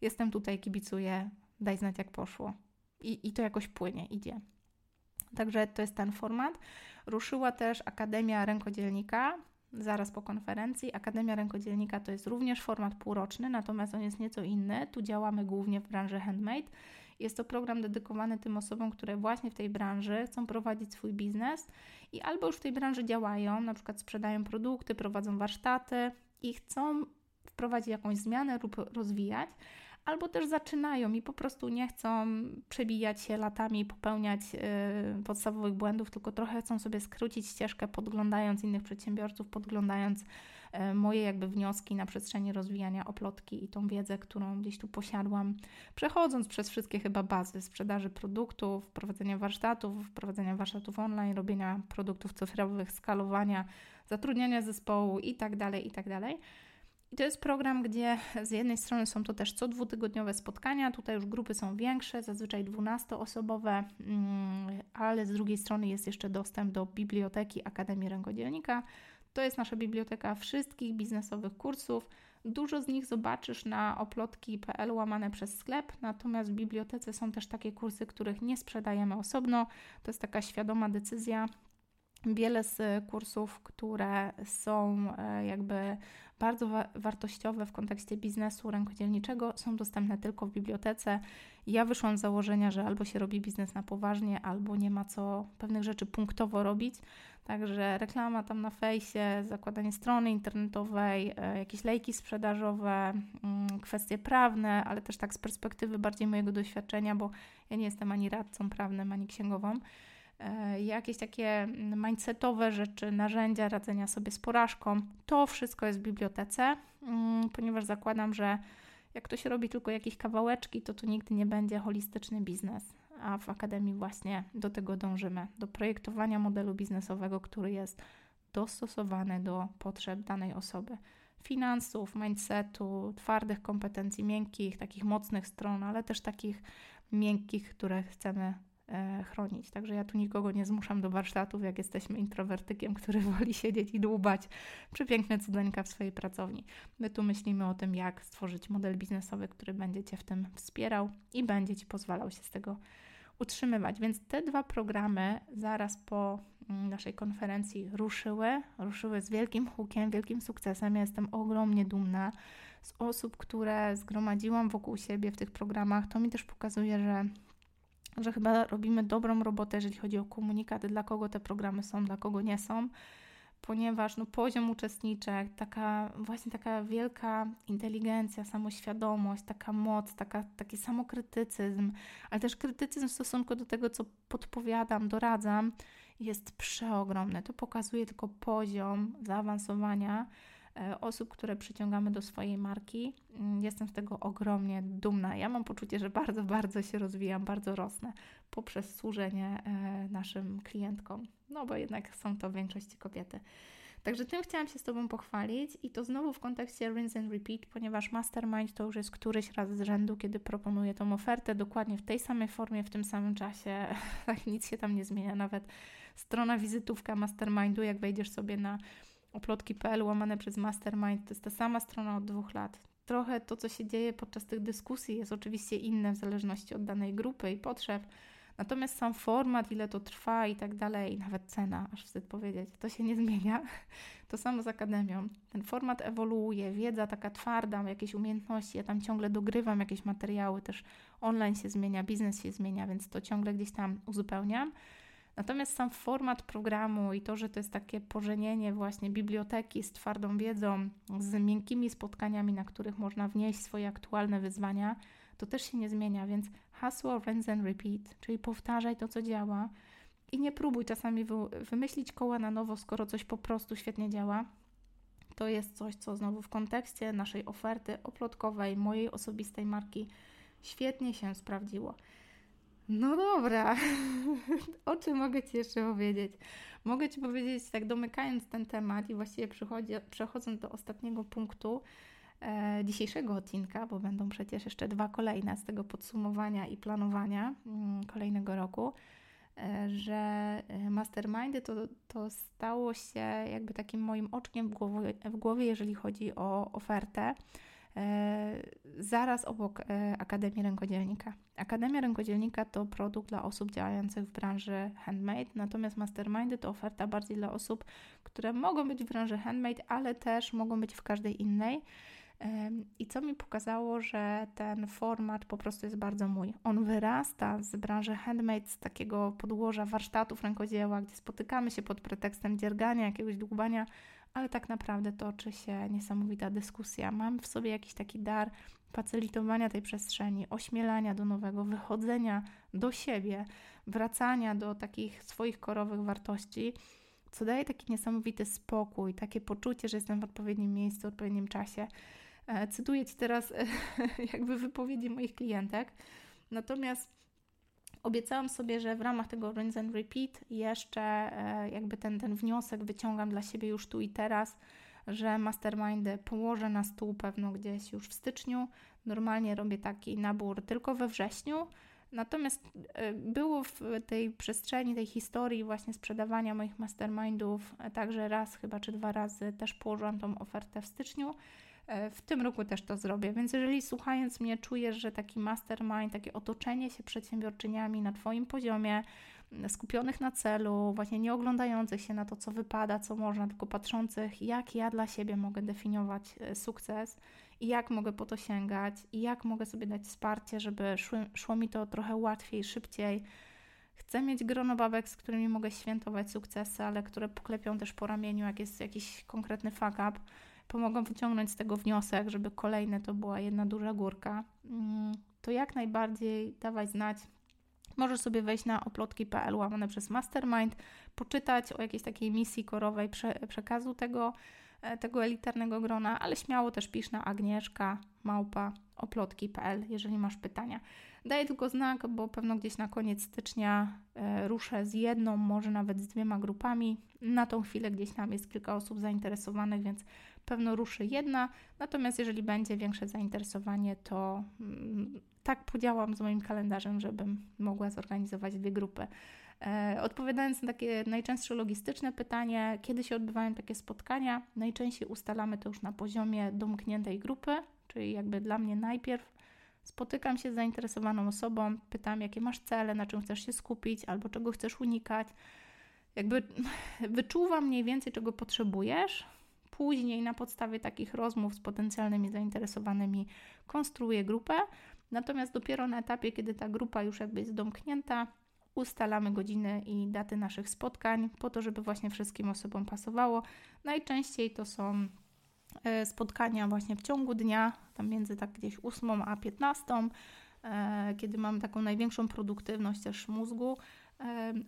Jestem tutaj, kibicuję, daj znać jak poszło. I, i to jakoś płynie, idzie. Także to jest ten format. Ruszyła też Akademia Rękodzielnika. zaraz po konferencji. Akademia Rękodzielnika to jest również format półroczny, natomiast on jest nieco inny. Tu działamy głównie w branży handmade. Jest to program dedykowany tym osobom, które właśnie w tej branży chcą prowadzić swój biznes i albo już w tej branży działają, na przykład sprzedają produkty, prowadzą warsztaty i chcą wprowadzić jakąś zmianę lub rozwijać, albo też zaczynają i po prostu nie chcą przebijać się latami, popełniać y, podstawowych błędów, tylko trochę chcą sobie skrócić ścieżkę, podglądając innych przedsiębiorców, podglądając moje jakby wnioski na przestrzeni rozwijania oplotki i tą wiedzę, którą gdzieś tu posiadłam, przechodząc przez wszystkie chyba bazy sprzedaży produktów, prowadzenia warsztatów, prowadzenia warsztatów online, robienia produktów cyfrowych, skalowania, zatrudniania zespołu itd., tak itd., tak i to jest program, gdzie z jednej strony są to też co dwutygodniowe spotkania, tutaj już grupy są większe, zazwyczaj 12-osobowe, mm, ale z drugiej strony jest jeszcze dostęp do biblioteki Akademii Rękodzielnika. To jest nasza biblioteka wszystkich biznesowych kursów. Dużo z nich zobaczysz na oplotki.pl łamane przez sklep, natomiast w bibliotece są też takie kursy, których nie sprzedajemy osobno. To jest taka świadoma decyzja, Wiele z kursów, które są e, jakby bardzo wa wartościowe w kontekście biznesu rękodzielniczego, są dostępne tylko w bibliotece. Ja wyszłam z założenia, że albo się robi biznes na poważnie, albo nie ma co pewnych rzeczy punktowo robić. Także reklama tam na fejsie, zakładanie strony internetowej, e, jakieś lejki sprzedażowe, mm, kwestie prawne, ale też tak z perspektywy bardziej mojego doświadczenia, bo ja nie jestem ani radcą prawnym, ani księgową jakieś takie mindsetowe rzeczy, narzędzia radzenia sobie z porażką. To wszystko jest w bibliotece, mm, ponieważ zakładam, że jak ktoś robi tylko jakieś kawałeczki, to to nigdy nie będzie holistyczny biznes. A w Akademii właśnie do tego dążymy, do projektowania modelu biznesowego, który jest dostosowany do potrzeb danej osoby. Finansów, mindsetu, twardych kompetencji miękkich, takich mocnych stron, ale też takich miękkich, które chcemy E, chronić. Także ja tu nikogo nie zmuszam do warsztatów, jak jesteśmy introwertykiem, który woli siedzieć i dłubać przepiękne cudeńka w swojej pracowni. My tu myślimy o tym, jak stworzyć model biznesowy, który będzie Cię w tym wspierał i będzie Ci pozwalał się z tego utrzymywać. Więc te dwa programy zaraz po mm, naszej konferencji ruszyły. Ruszyły z wielkim hukiem, wielkim sukcesem. Ja jestem ogromnie dumna z osób, które zgromadziłam wokół siebie w tych programach. To mi też pokazuje, że że chyba robimy dobrą robotę, jeżeli chodzi o komunikat, dla kogo te programy są, dla kogo nie są, ponieważ no, poziom uczestniczek, taka właśnie taka wielka inteligencja, samoświadomość, taka moc, taka, taki samokrytycyzm, ale też krytycyzm w stosunku do tego, co podpowiadam, doradzam, jest przeogromny. To pokazuje tylko poziom zaawansowania osób, które przyciągamy do swojej marki. Mm, jestem z tego ogromnie dumna. Ja mam poczucie, że bardzo, bardzo się rozwijam, bardzo rosnę poprzez służenie e, naszym klientkom, no bo jednak są to w większości kobiety. Także tym chciałam się z Tobą pochwalić i to znowu w kontekście rinse and repeat, ponieważ Mastermind to już jest któryś raz z rzędu, kiedy proponuję tą ofertę dokładnie w tej samej formie, w tym samym czasie. Tak nic się tam nie zmienia, nawet strona wizytówka Mastermindu, jak wejdziesz sobie na oplotki.pl łamane przez Mastermind, to jest ta sama strona od dwóch lat. Trochę to, co się dzieje podczas tych dyskusji, jest oczywiście inne w zależności od danej grupy i potrzeb. Natomiast sam format, ile to trwa i tak dalej, nawet cena, aż wstyd powiedzieć, to się nie zmienia. To samo z akademią. Ten format ewoluuje, wiedza taka twarda, jakieś umiejętności, ja tam ciągle dogrywam jakieś materiały, też online się zmienia, biznes się zmienia, więc to ciągle gdzieś tam uzupełniam. Natomiast sam format programu i to, że to jest takie pożenienie właśnie biblioteki z twardą wiedzą, z miękkimi spotkaniami, na których można wnieść swoje aktualne wyzwania, to też się nie zmienia, więc hasło rinse and repeat, czyli powtarzaj to, co działa i nie próbuj czasami wymyślić koła na nowo, skoro coś po prostu świetnie działa. To jest coś, co znowu w kontekście naszej oferty oplotkowej, mojej osobistej marki świetnie się sprawdziło. No dobra, o czym mogę Ci jeszcze powiedzieć? Mogę Ci powiedzieć, tak domykając ten temat i właściwie przechodząc do ostatniego punktu e, dzisiejszego odcinka, bo będą przecież jeszcze dwa kolejne z tego podsumowania i planowania mm, kolejnego roku, e, że e, mastermindy to, to stało się jakby takim moim oczkiem w głowie, w głowie jeżeli chodzi o ofertę zaraz obok e, Akademii Rękodzielnika. Akademia Rękodzielnika to produkt dla osób działających w branży handmade, natomiast Mastermindy to oferta bardziej dla osób, które mogą być w branży handmade, ale też mogą być w każdej innej. I co mi pokazało, że ten format po prostu jest bardzo mój. On wyrasta z branży handmade, z takiego podłoża warsztatów rękodzieła, gdzie spotykamy się pod pretekstem dziergania, jakiegoś dłubania, ale tak naprawdę toczy się niesamowita dyskusja. Mam w sobie jakiś taki dar facylitowania tej przestrzeni, ośmielania do nowego, wychodzenia do siebie, wracania do takich swoich korowych wartości, co daje taki niesamowity spokój, takie poczucie, że jestem w odpowiednim miejscu, w odpowiednim czasie. E, cytuję Ci teraz jakby wypowiedzi moich klientek. Natomiast obiecałam sobie, że w ramach tego rinse and repeat jeszcze e, jakby ten, ten wniosek wyciągam dla siebie już tu i teraz, że mastermindy położę na stół pewno gdzieś już w styczniu. Normalnie robię taki nabór tylko we wrześniu. Natomiast e, było w tej przestrzeni, tej historii właśnie sprzedawania moich mastermindów, także raz chyba czy dwa razy też położyłam tą ofertę w styczniu. E, w tym roku też to zrobię. Więc jeżeli słuchając mnie czujesz, że taki mastermind, takie otoczenie się przedsiębiorczyniami na Twoim poziomie, skupionych na celu, właśnie nie oglądających się na to, co wypada, co można, tylko patrzących, jak ja dla siebie mogę definiować e, sukces i jak mogę po to sięgać i jak mogę sobie dać wsparcie, żeby szło, szło mi to trochę łatwiej, szybciej. Chcę mieć grono babek, z którymi mogę świętować sukcesy, ale które poklepią też po ramieniu, jak jest jakiś konkretny fuck up pomogą wyciągnąć z tego wniosek, żeby kolejne to była jedna duża górka, mm, to jak najbardziej dawaj znać. Możesz sobie wejść na oplotki.pl łamane przez Mastermind, poczytać o jakiejś takiej misji korowej prze, przekazu tego, e, tego elitarnego grona, ale śmiało też pisz na Agnieszka małpa oplotki.pl, jeżeli masz pytania. Daję tylko znak, bo pewno gdzieś na koniec stycznia e, ruszę z jedną, może nawet z dwiema grupami. Na tą chwilę gdzieś tam jest kilka osób zainteresowanych, więc pewno ruszy jedna, natomiast jeżeli będzie większe zainteresowanie, to mm, tak podziałam z moim kalendarzem, żebym mogła zorganizować dwie grupy. E, odpowiadając na takie najczęstsze logistyczne pytanie, kiedy się odbywają takie spotkania, najczęściej ustalamy to już na poziomie domkniętej grupy, czyli jakby dla mnie najpierw spotykam się z zainteresowaną osobą, pytam, jakie masz cele, na czym chcesz się skupić albo czego chcesz unikać. Jakby wyczuwam mniej więcej, czego potrzebujesz, Później na podstawie takich rozmów z potencjalnymi zainteresowanymi konstruuję grupę. Natomiast dopiero na etapie, kiedy ta grupa już jakby jest domknięta, ustalamy godziny i daty naszych spotkań po to, żeby właśnie wszystkim osobom pasowało. Najczęściej to są e, spotkania właśnie w ciągu dnia, tam między tak gdzieś 8 a 15, e, kiedy mamy taką największą produktywność też mózgu,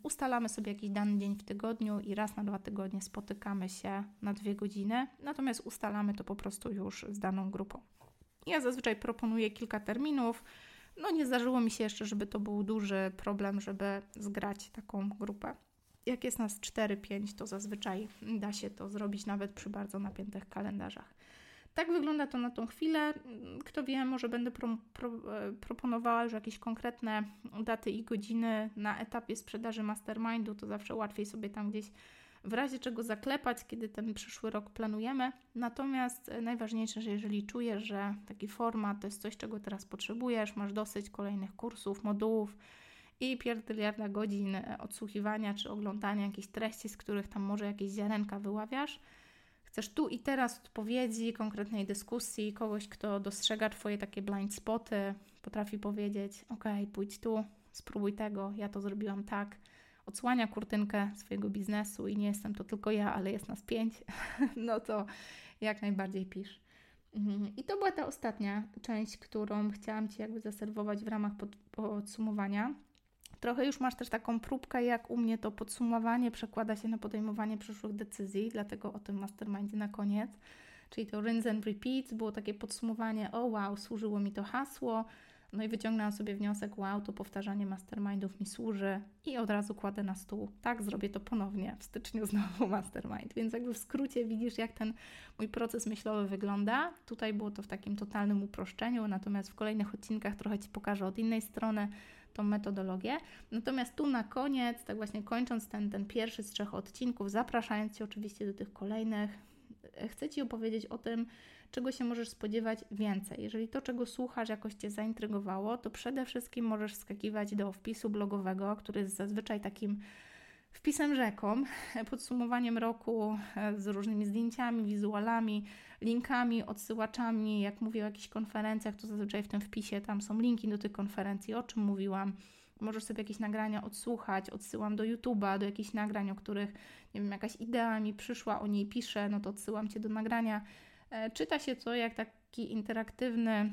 Ustalamy sobie jakiś dany dzień w tygodniu i raz na dwa tygodnie spotykamy się na dwie godziny, natomiast ustalamy to po prostu już z daną grupą. Ja zazwyczaj proponuję kilka terminów. No nie zdarzyło mi się jeszcze, żeby to był duży problem, żeby zgrać taką grupę. Jak jest nas 4-5, to zazwyczaj da się to zrobić nawet przy bardzo napiętych kalendarzach. Tak wygląda to na tą chwilę. Kto wie, może będę pro, pro, e, proponowała już jakieś konkretne daty i godziny na etapie sprzedaży mastermindu, to zawsze łatwiej sobie tam gdzieś w razie czego zaklepać, kiedy ten przyszły rok planujemy. Natomiast e, najważniejsze, że jeżeli czujesz, że taki format to jest coś, czego teraz potrzebujesz, masz dosyć kolejnych kursów, modułów i pierdyliarda godzin e, odsłuchiwania czy oglądania jakichś treści, z których tam może jakieś ziarenka wyławiasz, Chcesz tu i teraz odpowiedzi, konkretnej dyskusji, kogoś, kto dostrzega Twoje takie blind spoty, potrafi powiedzieć: OK, pójdź tu, spróbuj tego, ja to zrobiłam tak. Odsłania kurtynkę swojego biznesu i nie jestem to tylko ja, ale jest nas pięć, no to jak najbardziej pisz. Mhm. I to była ta ostatnia część, którą chciałam Ci jakby zaserwować w ramach pod, podsumowania. Trochę już masz też taką próbkę, jak u mnie to podsumowanie przekłada się na podejmowanie przyszłych decyzji, dlatego o tym mastermindzie na koniec. Czyli to rinse and repeat, było takie podsumowanie, o wow, służyło mi to hasło, no i wyciągnęłam sobie wniosek, wow, to powtarzanie mastermindów mi służy i od razu kładę na stół. Tak, zrobię to ponownie w styczniu znowu mastermind. Więc jakby w skrócie widzisz, jak ten mój proces myślowy wygląda. Tutaj było to w takim totalnym uproszczeniu, natomiast w kolejnych odcinkach trochę Ci pokażę od innej strony, tą metodologię. Natomiast tu na koniec, tak właśnie kończąc ten, ten pierwszy z trzech odcinków, zapraszając Cię oczywiście do tych kolejnych, chcę Ci opowiedzieć o tym, czego się możesz spodziewać więcej. Jeżeli to, czego słuchasz, jakoś Cię zaintrygowało, to przede wszystkim możesz skakiwać do wpisu blogowego, który jest zazwyczaj takim wpisem rzeką, podsumowaniem roku e, z różnymi zdjęciami, wizualami, linkami, odsyłaczami. Jak mówię o jakichś konferencjach, to zazwyczaj w tym wpisie tam są linki do tych konferencji, o czym mówiłam. Możesz sobie jakieś nagrania odsłuchać, odsyłam do YouTube'a, do jakichś nagrań, o których, nie wiem, jakaś idea mi przyszła, o niej piszę, no to odsyłam Cię do nagrania. E, czyta się to jak taki interaktywny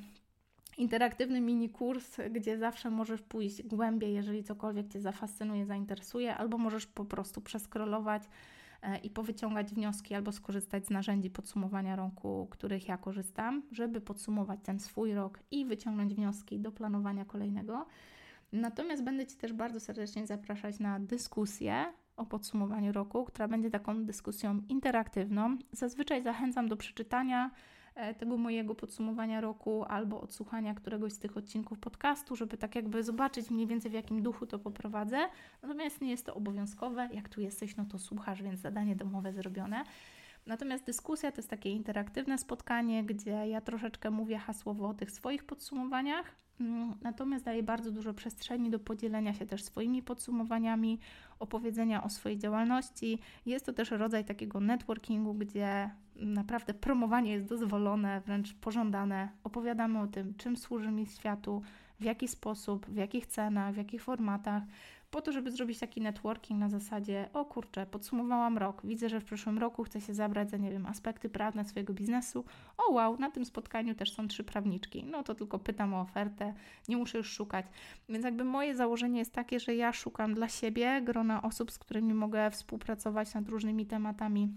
interaktywny mini kurs, gdzie zawsze możesz pójść głębiej, jeżeli cokolwiek Cię zafascynuje, zainteresuje, albo możesz po prostu przeskrolować e, i powyciągać wnioski, albo skorzystać z narzędzi podsumowania roku, których ja korzystam, żeby podsumować ten swój rok i wyciągnąć wnioski do planowania kolejnego. Natomiast będę Ci też bardzo serdecznie zapraszać na dyskusję o podsumowaniu roku, która będzie taką dyskusją interaktywną. Zazwyczaj zachęcam do przeczytania tego mojego podsumowania roku albo odsłuchania któregoś z tych odcinków podcastu, żeby tak jakby zobaczyć mniej więcej w jakim duchu to poprowadzę. Natomiast nie jest to obowiązkowe. Jak tu jesteś, no to słuchasz, więc zadanie domowe zrobione. Natomiast dyskusja to jest takie interaktywne spotkanie, gdzie ja troszeczkę mówię hasłowo o tych swoich podsumowaniach, natomiast daję bardzo dużo przestrzeni do podzielenia się też swoimi podsumowaniami, opowiedzenia o swojej działalności. Jest to też rodzaj takiego networkingu, gdzie naprawdę promowanie jest dozwolone, wręcz pożądane. Opowiadamy o tym, czym służy mi światu, w jaki sposób, w jakich cenach, w jakich formatach, po to, żeby zrobić taki networking na zasadzie, o kurczę, podsumowałam rok, widzę, że w przyszłym roku chcę się zabrać za, nie wiem, aspekty prawne swojego biznesu. O wow, na tym spotkaniu też są trzy prawniczki. No to tylko pytam o ofertę, nie muszę już szukać. Więc jakby moje założenie jest takie, że ja szukam dla siebie grona osób, z którymi mogę współpracować nad różnymi tematami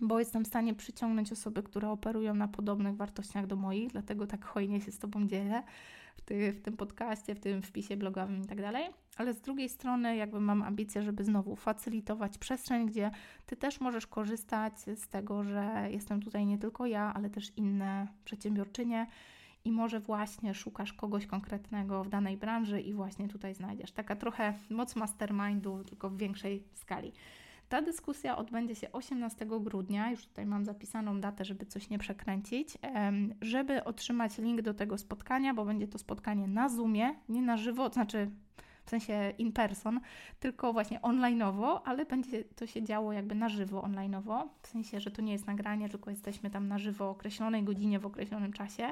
bo jestem w stanie przyciągnąć osoby, które operują na podobnych wartościach do moich, dlatego tak hojnie się z Tobą dzielę w, ty, w tym podcaście, w tym wpisie blogowym i tak dalej. Ale z drugiej strony, jakby mam ambicję, żeby znowu facylitować przestrzeń, gdzie Ty też możesz korzystać z tego, że jestem tutaj nie tylko ja, ale też inne przedsiębiorczynie i może właśnie szukasz kogoś konkretnego w danej branży i właśnie tutaj znajdziesz. Taka trochę moc mastermindu, tylko w większej skali. Ta dyskusja odbędzie się 18 grudnia, już tutaj mam zapisaną datę, żeby coś nie przekręcić. Żeby otrzymać link do tego spotkania, bo będzie to spotkanie na Zoomie, nie na żywo, znaczy w sensie in person, tylko właśnie onlineowo, ale będzie to się działo jakby na żywo onlineowo, w sensie, że to nie jest nagranie, tylko jesteśmy tam na żywo o określonej godzinie w określonym czasie.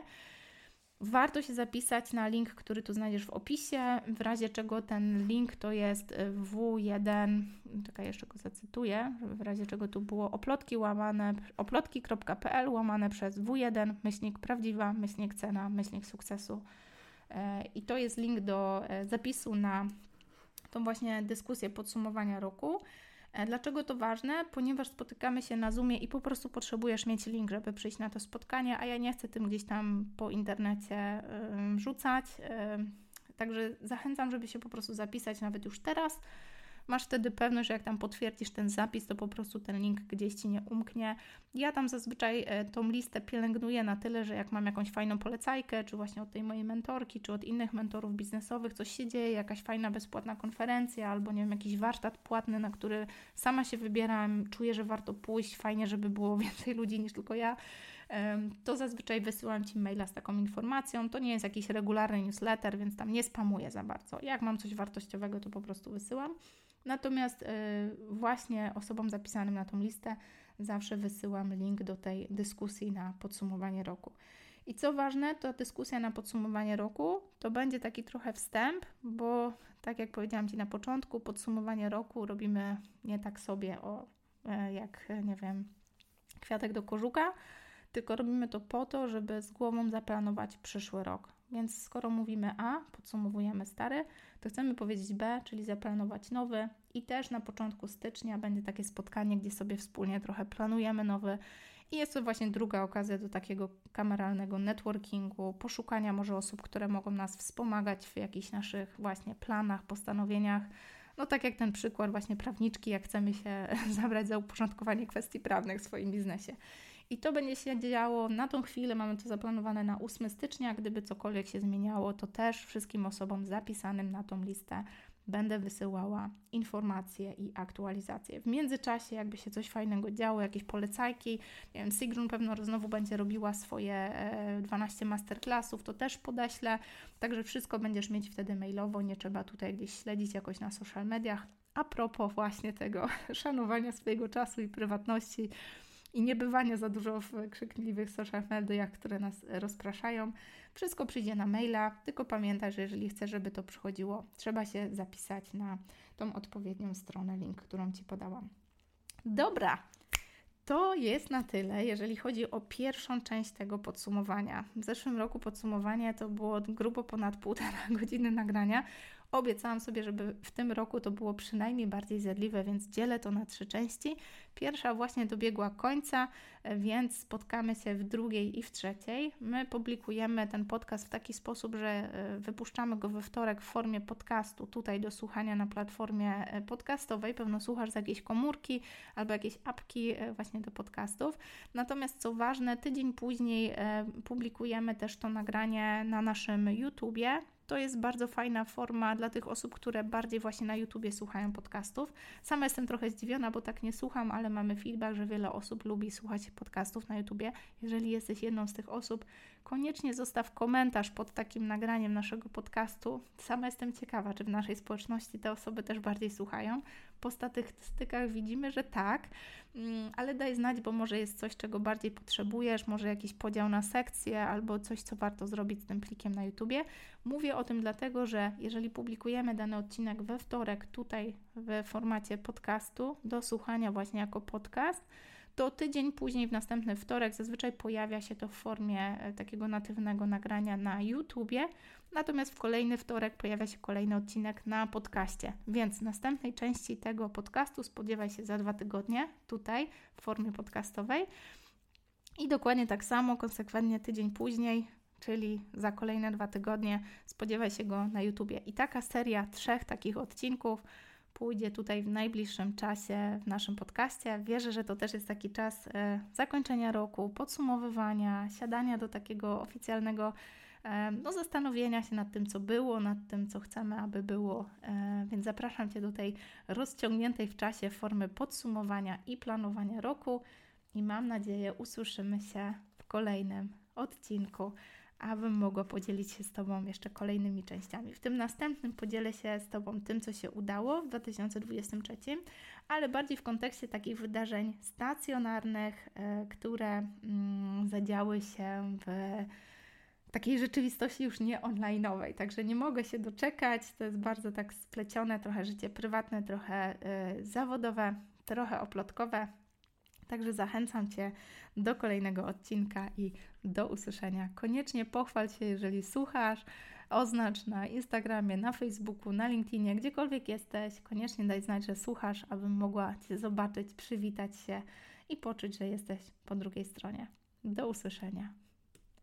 Warto się zapisać na link, który tu znajdziesz w opisie, w razie czego ten link to jest y, W1, czekaj, jeszcze go zacytuję, w razie czego tu było oplotki łamane, oplotki.pl łamane przez W1, myślnik prawdziwa, myślnik cena, myślnik sukcesu. E, I to jest link do e, zapisu na tą właśnie dyskusję podsumowania roku. E, dlaczego to ważne? Ponieważ spotykamy się na Zoomie i po prostu potrzebujesz mieć link, żeby przyjść na to spotkanie, a ja nie chcę tym gdzieś tam po internecie rzucać. Także zachęcam, żeby się po prostu zapisać nawet już teraz masz wtedy pewność, że jak tam potwierdzisz ten zapis, to po prostu ten link gdzieś ci nie umknie. Ja tam zazwyczaj e, tą listę pielęgnuję na tyle, że jak mam jakąś fajną polecajkę, czy właśnie od tej mojej mentorki, czy od innych mentorów biznesowych, coś się dzieje, jakaś fajna bezpłatna konferencja, albo nie wiem, jakiś warsztat płatny, na który sama się wybieram, czuję, że warto pójść, fajnie, żeby było więcej ludzi niż tylko ja to zazwyczaj wysyłam Ci maila z taką informacją. To nie jest jakiś regularny newsletter, więc tam nie spamuję za bardzo. Jak mam coś wartościowego, to po prostu wysyłam. Natomiast y, właśnie osobom zapisanym na tą listę zawsze wysyłam link do tej dyskusji na podsumowanie roku. I co ważne, to dyskusja na podsumowanie roku to będzie taki trochę wstęp, bo tak jak powiedziałam Ci na początku, podsumowanie roku robimy nie tak sobie o e, jak, nie wiem, kwiatek do kożuka, tylko robimy to po to, żeby z głową zaplanować przyszły rok. Więc skoro mówimy A, podsumowujemy stary, to chcemy powiedzieć B, czyli zaplanować nowy. I też na początku stycznia będzie takie spotkanie, gdzie sobie wspólnie trochę planujemy nowy. I jest to właśnie druga okazja do takiego kameralnego networkingu, poszukania może osób, które mogą nas wspomagać w jakichś naszych właśnie planach, postanowieniach. No tak jak ten przykład właśnie prawniczki, jak chcemy się zabrać za uporządkowanie kwestii prawnych w swoim biznesie. I to będzie się działo na tą chwilę, mamy to zaplanowane na 8 stycznia. Gdyby cokolwiek się zmieniało, to też wszystkim osobom zapisanym na tą listę będę wysyłała informacje i aktualizacje. W międzyczasie, jakby się coś fajnego działo, jakieś polecajki, nie wiem, Sigrun pewno znowu będzie robiła swoje 12 masterclassów, to też podeślę, także wszystko będziesz mieć wtedy mailowo, nie trzeba tutaj gdzieś śledzić jakoś na social mediach. A propos właśnie tego szanowania swojego czasu i prywatności, i nie bywanie za dużo w krzykliwych social mediach, które nas rozpraszają. Wszystko przyjdzie na maila, tylko pamiętaj, że jeżeli chcesz, żeby to przychodziło, trzeba się zapisać na tą odpowiednią stronę, link, którą Ci podałam. Dobra, to jest na tyle, jeżeli chodzi o pierwszą część tego podsumowania. W zeszłym roku podsumowanie to było grubo ponad półtora godziny nagrania. Obiecałam sobie, żeby w tym roku to było przynajmniej bardziej zjadliwe, więc dzielę to na trzy części. Pierwsza właśnie dobiegła końca, więc spotkamy się w drugiej i w trzeciej. My publikujemy ten podcast w taki sposób, że e, wypuszczamy go we wtorek w formie podcastu, tutaj do słuchania na platformie e, podcastowej. Pewno słuchasz z jakiejś komórki albo jakiejś apki e, właśnie do podcastów. Natomiast co ważne, tydzień później publikujemy też to nagranie na naszym YouTubie to jest bardzo fajna forma dla tych osób, które bardziej właśnie na YouTubie słuchają podcastów. Sama jestem trochę zdziwiona, bo tak nie słucham, ale mamy feedback, że wiele osób lubi słuchać podcastów na YouTubie. Jeżeli jesteś jedną z tych osób, koniecznie zostaw komentarz pod takim nagraniem naszego podcastu. Sama jestem ciekawa, czy w naszej społeczności te osoby też bardziej słuchają. Po statystykach widzimy, że tak, mm, ale daj znać, bo może jest coś, czego bardziej potrzebujesz, może jakiś podział na sekcje albo coś, co warto zrobić z tym plikiem na YouTubie. Mówię o tym dlatego, że jeżeli publikujemy dany odcinek we wtorek tutaj w formacie podcastu do słuchania właśnie jako podcast, to tydzień później, w następny wtorek, zazwyczaj pojawia się to w formie e, takiego natywnego nagrania na YouTubie, natomiast w kolejny wtorek pojawia się kolejny odcinek na podcaście. Więc następnej części tego podcastu spodziewaj się za dwa tygodnie tutaj w formie podcastowej. I dokładnie tak samo, konsekwentnie tydzień później, czyli za kolejne dwa tygodnie, spodziewaj się go na YouTubie. I taka seria trzech takich odcinków pójdzie tutaj w najbliższym czasie w naszym podcaście. Wierzę, że to też jest taki czas e, zakończenia roku, podsumowywania, siadania do takiego oficjalnego no, zastanowienia się nad tym, co było, nad tym, co chcemy, aby było. Więc zapraszam Cię do tej rozciągniętej w czasie formy podsumowania i planowania roku i mam nadzieję usłyszymy się w kolejnym odcinku abym mogła podzielić się z Tobą jeszcze kolejnymi częściami. W tym następnym podzielę się z Tobą tym, co się udało w 2023, ale bardziej w kontekście takich wydarzeń stacjonarnych, e, które mm, zadziały się w takiej rzeczywistości już nie online'owej. Także nie mogę się doczekać. To jest bardzo tak splecione, trochę życie prywatne, trochę y, zawodowe, trochę oplotkowe. Także zachęcam Cię do kolejnego odcinka i do usłyszenia. Koniecznie pochwal się, jeżeli słuchasz, oznacz na Instagramie, na Facebooku, na LinkedInie, gdziekolwiek jesteś. Koniecznie daj znać, że słuchasz, abym mogła Cię zobaczyć, przywitać się i poczuć, że jesteś po drugiej stronie. Do usłyszenia.